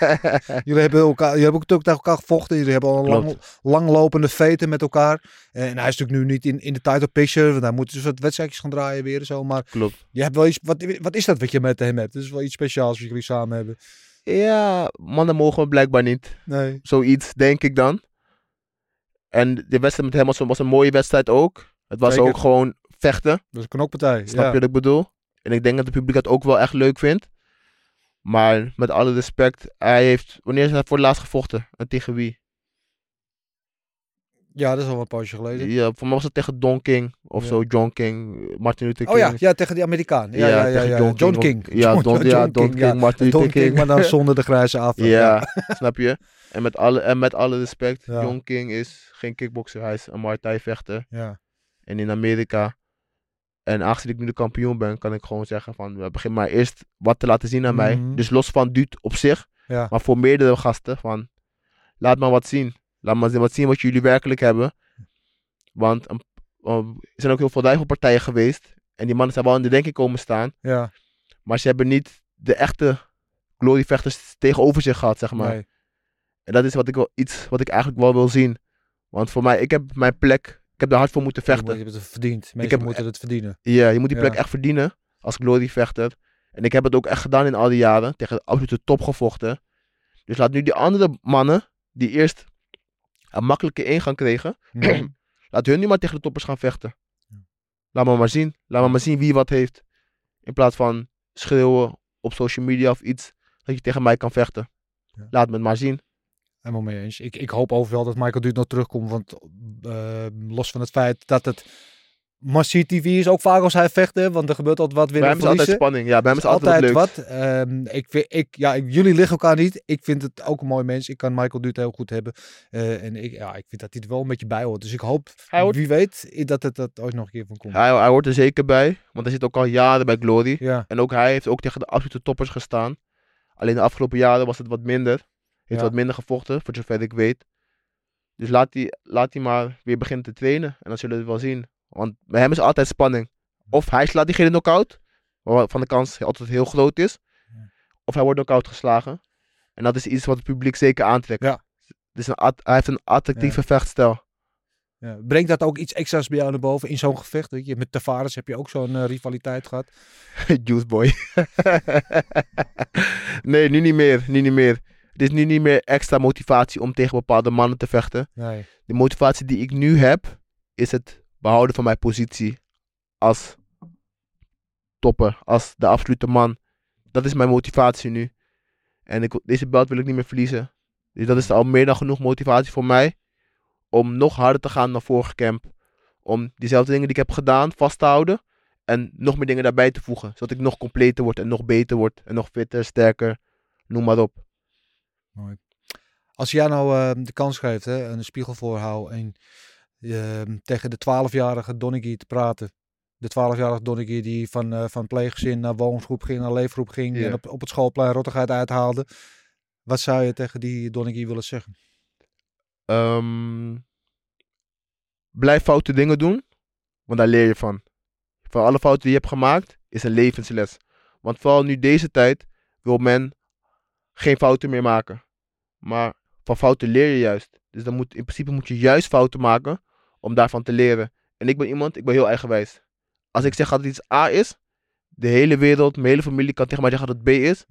Speaker 1: Jullie hebben elkaar, jullie hebben ook tegen elkaar gevochten. Jullie hebben al een lang, langlopende veten met elkaar. En hij is natuurlijk nu niet in, in de title picture. Want hij moet dus wat wedstrijdjes gaan draaien weer en zo. Maar
Speaker 2: Klopt.
Speaker 1: je hebt wel iets, wat, wat is dat wat je met hem hebt? Het is wel iets speciaals wat jullie samen hebben.
Speaker 2: Ja, mannen mogen blijkbaar niet.
Speaker 1: Nee.
Speaker 2: Zoiets, denk ik dan. En de wedstrijd met hem was, was een mooie wedstrijd ook. Het was
Speaker 1: Zeker.
Speaker 2: ook gewoon vechten.
Speaker 1: Dat is een knokpartij.
Speaker 2: Snap
Speaker 1: ja.
Speaker 2: je wat ik bedoel? En ik denk dat het publiek dat ook wel echt leuk vindt. Maar met alle respect, hij heeft... Wanneer is hij voor het laatst gevochten? En tegen wie?
Speaker 1: Ja, dat is al wat poosje geleden.
Speaker 2: Ja, voor mij was het tegen Don King. Of
Speaker 1: Ja.
Speaker 2: zo, John King, Martin Luther
Speaker 1: Oh
Speaker 2: King.
Speaker 1: ja, ja, tegen die Amerikaan. Ja, ja, ja. ja,
Speaker 2: John
Speaker 1: John,
Speaker 2: King
Speaker 1: King.
Speaker 2: ja,
Speaker 1: John-
Speaker 2: Don, ja, Don King,
Speaker 1: ja.
Speaker 2: Martin
Speaker 1: Don
Speaker 2: Luther
Speaker 1: King,
Speaker 2: King.
Speaker 1: maar dan zonder de grijze afro.
Speaker 2: Ja, snap je? En met alle, en met alle respect. John King is geen kickboxer, hij is een Muay Thai vechter.
Speaker 1: ja.
Speaker 2: En in Amerika, en aangezien ik nu de kampioen ben, kan ik gewoon zeggen van, we begin maar eerst wat te laten zien aan mij.
Speaker 1: Mhm.
Speaker 2: Dus los van Duut op zich, maar voor meerdere gasten, van, laat maar wat zien. Laat maar wat zien wat jullie werkelijk hebben. Want een- Um, er zijn ook heel veel duivelpartijen geweest. En die mannen zijn wel in de denking komen staan.
Speaker 1: Ja,
Speaker 2: Maar ze hebben niet de echte gloryvechters tegenover zich gehad, zeg maar.
Speaker 1: nee.
Speaker 2: En dat is wat ik, wel, iets wat ik eigenlijk wel wil zien. Want voor mij, ik heb mijn plek, ik heb er hard voor moeten
Speaker 1: Je, moet,
Speaker 2: vechten.
Speaker 1: je hebt het verdiend. Mensen
Speaker 2: heb-
Speaker 1: moeten het verdienen.
Speaker 2: Ja, je moet die plek
Speaker 1: Ja.
Speaker 2: echt verdienen als gloryvechter. En ik heb het ook echt gedaan in al die jaren. Tegen de absolute top gevochten. Dus laat nu die andere mannen, die eerst makkelijke ingang kregen, laat hun nu maar tegen de toppers gaan vechten. Laat me maar zien. Laat me maar zien wie wat heeft. In plaats van schreeuwen op social media of iets, dat je tegen mij kan vechten.
Speaker 1: Ja.
Speaker 2: Laat me het maar zien.
Speaker 1: Helemaal mee eens. Ik, ik hoop overal dat Michael Duurt nog terugkomt. Want eh, los van het feit dat het Massie TV is ook vaak als hij vecht. Hè, want er gebeurt altijd wat weer
Speaker 2: Bij hem is altijd spanning. Ja, bij hem is altijd, wat
Speaker 1: wat. Ehm, ik vind, ik, ja, ik- jullie liggen elkaar niet. Ik vind het ook een mooi mens. Ik kan Michael Duurt heel goed hebben. Eh, en ik, ja, ik vind dat hij er wel een beetje bij hoort. Dus ik hoop,
Speaker 2: Hij hoort-
Speaker 1: wie weet, dat het dat ooit nog een keer van komt.
Speaker 2: Hij, hij hoort er zeker bij, want hij zit ook al jaren bij Glory.
Speaker 1: Ja,
Speaker 2: En ook hij heeft ook tegen de absolute toppers gestaan. Alleen de afgelopen jaren was het wat minder. Heeft
Speaker 1: Ja.
Speaker 2: wat minder gevochten, voor zover ik weet. Dus laat hij, laat hij maar weer beginnen te trainen. En dan zullen we het wel zien. Want bij hem is altijd spanning. Of hij slaat diegene knock-out. Waarvan de kans altijd heel groot is. Of hij wordt knock-out geslagen. En dat is iets wat het publiek zeker aantrekt.
Speaker 1: Ja.
Speaker 2: Dus een hij heeft een attractieve vechtstijl.
Speaker 1: ja. Brengt dat ook iets extra's bij jou naar boven in zo'n gevecht? Weet je? Met Tavares heb je ook zo'n eh, rivaliteit gehad.
Speaker 2: Juice boy. nee, nu niet meer. Nu niet meer. Het is nu niet meer extra motivatie om tegen bepaalde mannen te vechten.
Speaker 1: Nee.
Speaker 2: De motivatie die ik nu heb, is het behouden van mijn positie als topper, als de absolute man. Dat is mijn motivatie nu. En ik, deze belt wil ik niet meer verliezen. Dus dat is al meer dan genoeg motivatie voor mij om nog harder te gaan dan vorige camp. Om diezelfde dingen die ik heb gedaan vast te houden en nog meer dingen daarbij te voegen. Zodat ik nog completer word en nog beter word en nog fitter, sterker, noem maar op.
Speaker 1: Als jij nou eh, de kans geeft, hè, een spiegel voorhouden en ehm, tegen de 12-jarige Donnegie te praten. De 12-jarige Donnegie die van, eh, van pleeggezin naar woongroep ging, naar leefgroep ging en op, op het schoolplein rottigheid uithaalde. Wat zou je tegen die Donnegie willen zeggen?
Speaker 2: Ehm, blijf foute dingen doen, want daar leer je van. Van alle fouten die je hebt gemaakt, is een levensles. Want vooral nu deze tijd wil men geen fouten meer maken. Maar van fouten leer je juist. Dus dan moet, in principe moet je juist fouten maken om daarvan te leren. En ik ben iemand, ik ben heel eigenwijs. Als ik zeg dat iets A is, de hele wereld, mijn hele familie kan tegen mij zeggen dat het B is.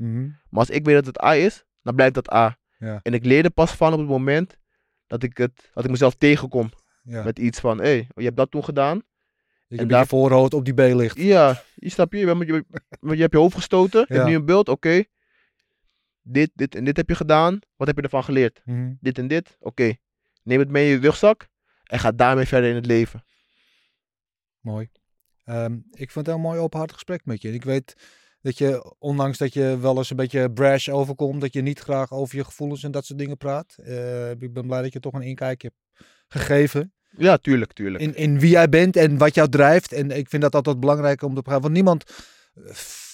Speaker 2: Maar als ik weet dat het A is, dan blijft dat A.
Speaker 1: Ja.
Speaker 2: En ik leerde pas van op het moment dat ik, het, dat ik mezelf tegenkom
Speaker 1: Ja.
Speaker 2: met iets van, hé, hey, je hebt dat toen gedaan. En
Speaker 1: een
Speaker 2: daar-
Speaker 1: beetje voorhoofd op die B ligt.
Speaker 2: Ja, je snap je, je, bent- je, je, hebt je hoofd gestoten, je
Speaker 1: Ja.
Speaker 2: hebt nu een beeld, oké. Dit, dit en dit heb je gedaan, wat heb je ervan geleerd?
Speaker 1: Mhm.
Speaker 2: Dit en dit, oké. Neem het mee in je rugzak en ga daarmee verder in het leven.
Speaker 1: Mooi. Ehm, ik vond het een heel mooi openhartig gesprek met je. Ik weet dat je, ondanks dat je wel eens een beetje brash overkomt, dat je niet graag over je gevoelens en dat soort dingen praat. Eh, ik ben blij dat je toch een inkijkje hebt gegeven
Speaker 2: Ja, tuurlijk, tuurlijk.
Speaker 1: in, in wie jij bent en wat jou drijft. En ik vind dat altijd belangrijk om te begrijpen. Want niemand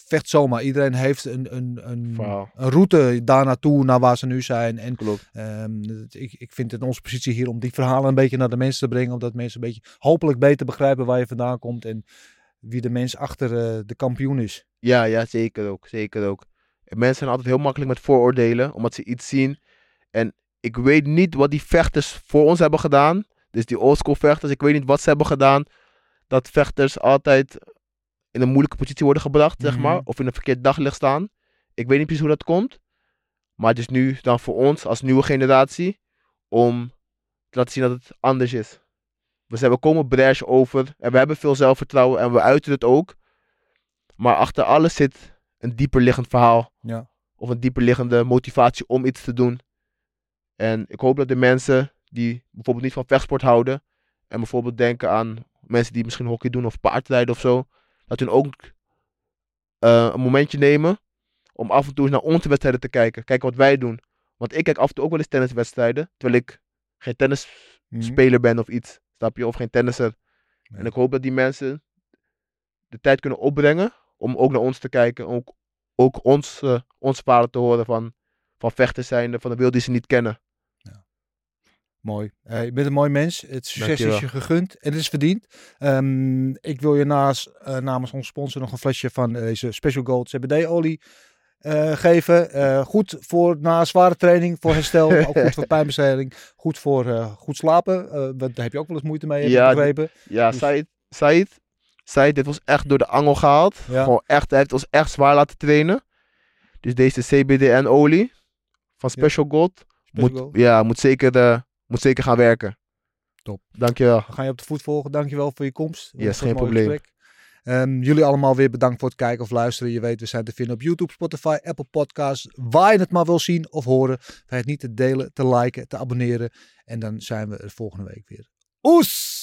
Speaker 1: vecht zomaar. Iedereen heeft een, een, een, een route daar naartoe, naar waar ze nu zijn. En. Ehm, ik, ik vind het onze positie hier om die verhalen een beetje naar de mensen te brengen. Omdat mensen een beetje hopelijk beter begrijpen waar je vandaan komt. En wie de mens achter eh, de kampioen is.
Speaker 2: Ja, ja, zeker ook, zeker ook. En mensen zijn altijd heel makkelijk met vooroordelen, omdat ze iets zien. En ik weet niet wat die vechters voor ons hebben gedaan. Dus die oldschool vechters, ik weet niet wat ze hebben gedaan. Dat vechters altijd in een moeilijke positie worden gebracht, zeg maar.
Speaker 1: Mhm.
Speaker 2: Of in een verkeerd daglicht staan. Ik weet niet precies hoe dat komt. Maar het is nu dan voor ons als nieuwe generatie om te laten zien dat het anders is. We zijn we komen brash over en we hebben veel zelfvertrouwen en we uiten het ook. Maar achter alles zit een dieper liggend verhaal.
Speaker 1: Ja.
Speaker 2: Of een dieper liggende motivatie om iets te doen. En ik hoop dat de mensen die bijvoorbeeld niet van vechtsport houden. En bijvoorbeeld denken aan mensen die misschien hockey doen of paardrijden of zo. Dat hun ook eh, een momentje nemen om af en toe eens naar onze wedstrijden te kijken. Kijken wat wij doen. Want ik kijk af en toe ook wel eens tenniswedstrijden. Terwijl ik geen tennisspeler ben of iets. Snap je? Of geen tennisser.
Speaker 1: Nee.
Speaker 2: En ik hoop dat die mensen de tijd kunnen opbrengen om ook naar ons te kijken. Ook, ook ons, eh, ons verhalen te horen van, van vechters zijnde, van de wereld die ze niet kennen.
Speaker 1: Mooi. Eh, je bent een mooi mens. Het succes is je gegund en het is verdiend. Ehm, ik wil je naast, eh, namens onze sponsor nog een flesje van deze Special Gold CBD-olie eh, geven. Eh, goed voor na zware training, voor herstel, ook goed voor pijnbestrijding. Goed voor goed slapen. Daar heb je ook wel eens moeite mee,
Speaker 2: Ja,
Speaker 1: begrepen.
Speaker 2: Ja,
Speaker 1: Dus-
Speaker 2: Said, Said, Said, dit was echt door de angel gehaald.
Speaker 1: Ja.
Speaker 2: Gewoon echt, hij heeft ons echt zwaar laten trainen. Dus deze CBD-olie van Special Gold
Speaker 1: Special
Speaker 2: moet,
Speaker 1: Gold.
Speaker 2: ja, moet, zeker, eh, moet zeker gaan werken.
Speaker 1: Top.
Speaker 2: Dankjewel.
Speaker 1: We gaan je op de voet volgen. Dankjewel voor je komst.
Speaker 2: Yes,
Speaker 1: was een
Speaker 2: geen probleem.
Speaker 1: Ehm, jullie allemaal weer bedankt voor het kijken of luisteren. Je weet, we zijn te vinden op YouTube, Spotify, Apple Podcasts. Waar je het maar wil zien of horen. Vergeet niet te delen, te liken, te abonneren. En dan zijn we er volgende week weer. Oes!